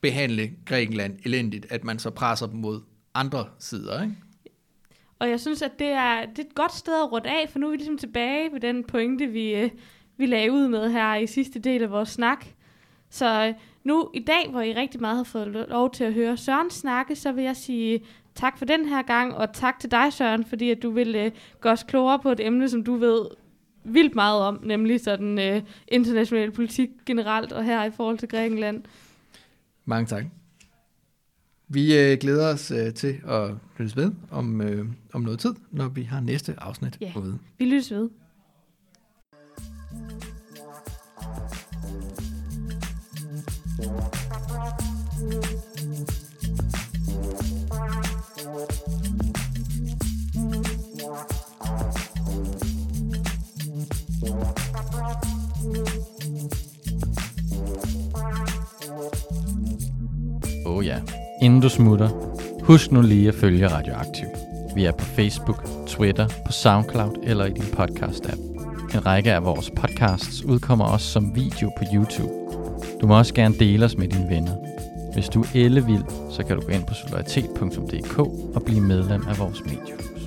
behandle Grækenland elendigt, at man så presser dem mod andre sider, ikke? Og jeg synes, at det er, det er et godt sted at runde af, for nu er vi ligesom tilbage ved den pointe, vi, øh, vi lagde ud med her i sidste del af vores snak. Så øh, nu i dag, hvor I rigtig meget har fået lov til at høre Søren snakke, så vil jeg sige tak for den her gang, og tak til dig, Søren, fordi at du vil øh, gøre os klogere på et emne, som du ved vildt meget om, nemlig sådan øh, international politik generelt, og her i forhold til Grækenland. Mange tak. Vi øh, glæder os øh, til at lyttes ved om, øh, om noget tid, når vi har næste afsnit ja, ude. vi lyttes ved. Oh ja. Inden du smutter, husk nu lige at følge Radioaktiv. Vi er på Facebook, Twitter, på SoundCloud eller i din podcast-app. En række af vores podcasts udkommer også som video på YouTube. Du må også gerne dele os med dine venner. Hvis du er ellevild, så kan du gå ind på solidaritet.dk og blive medlem af vores mediehus.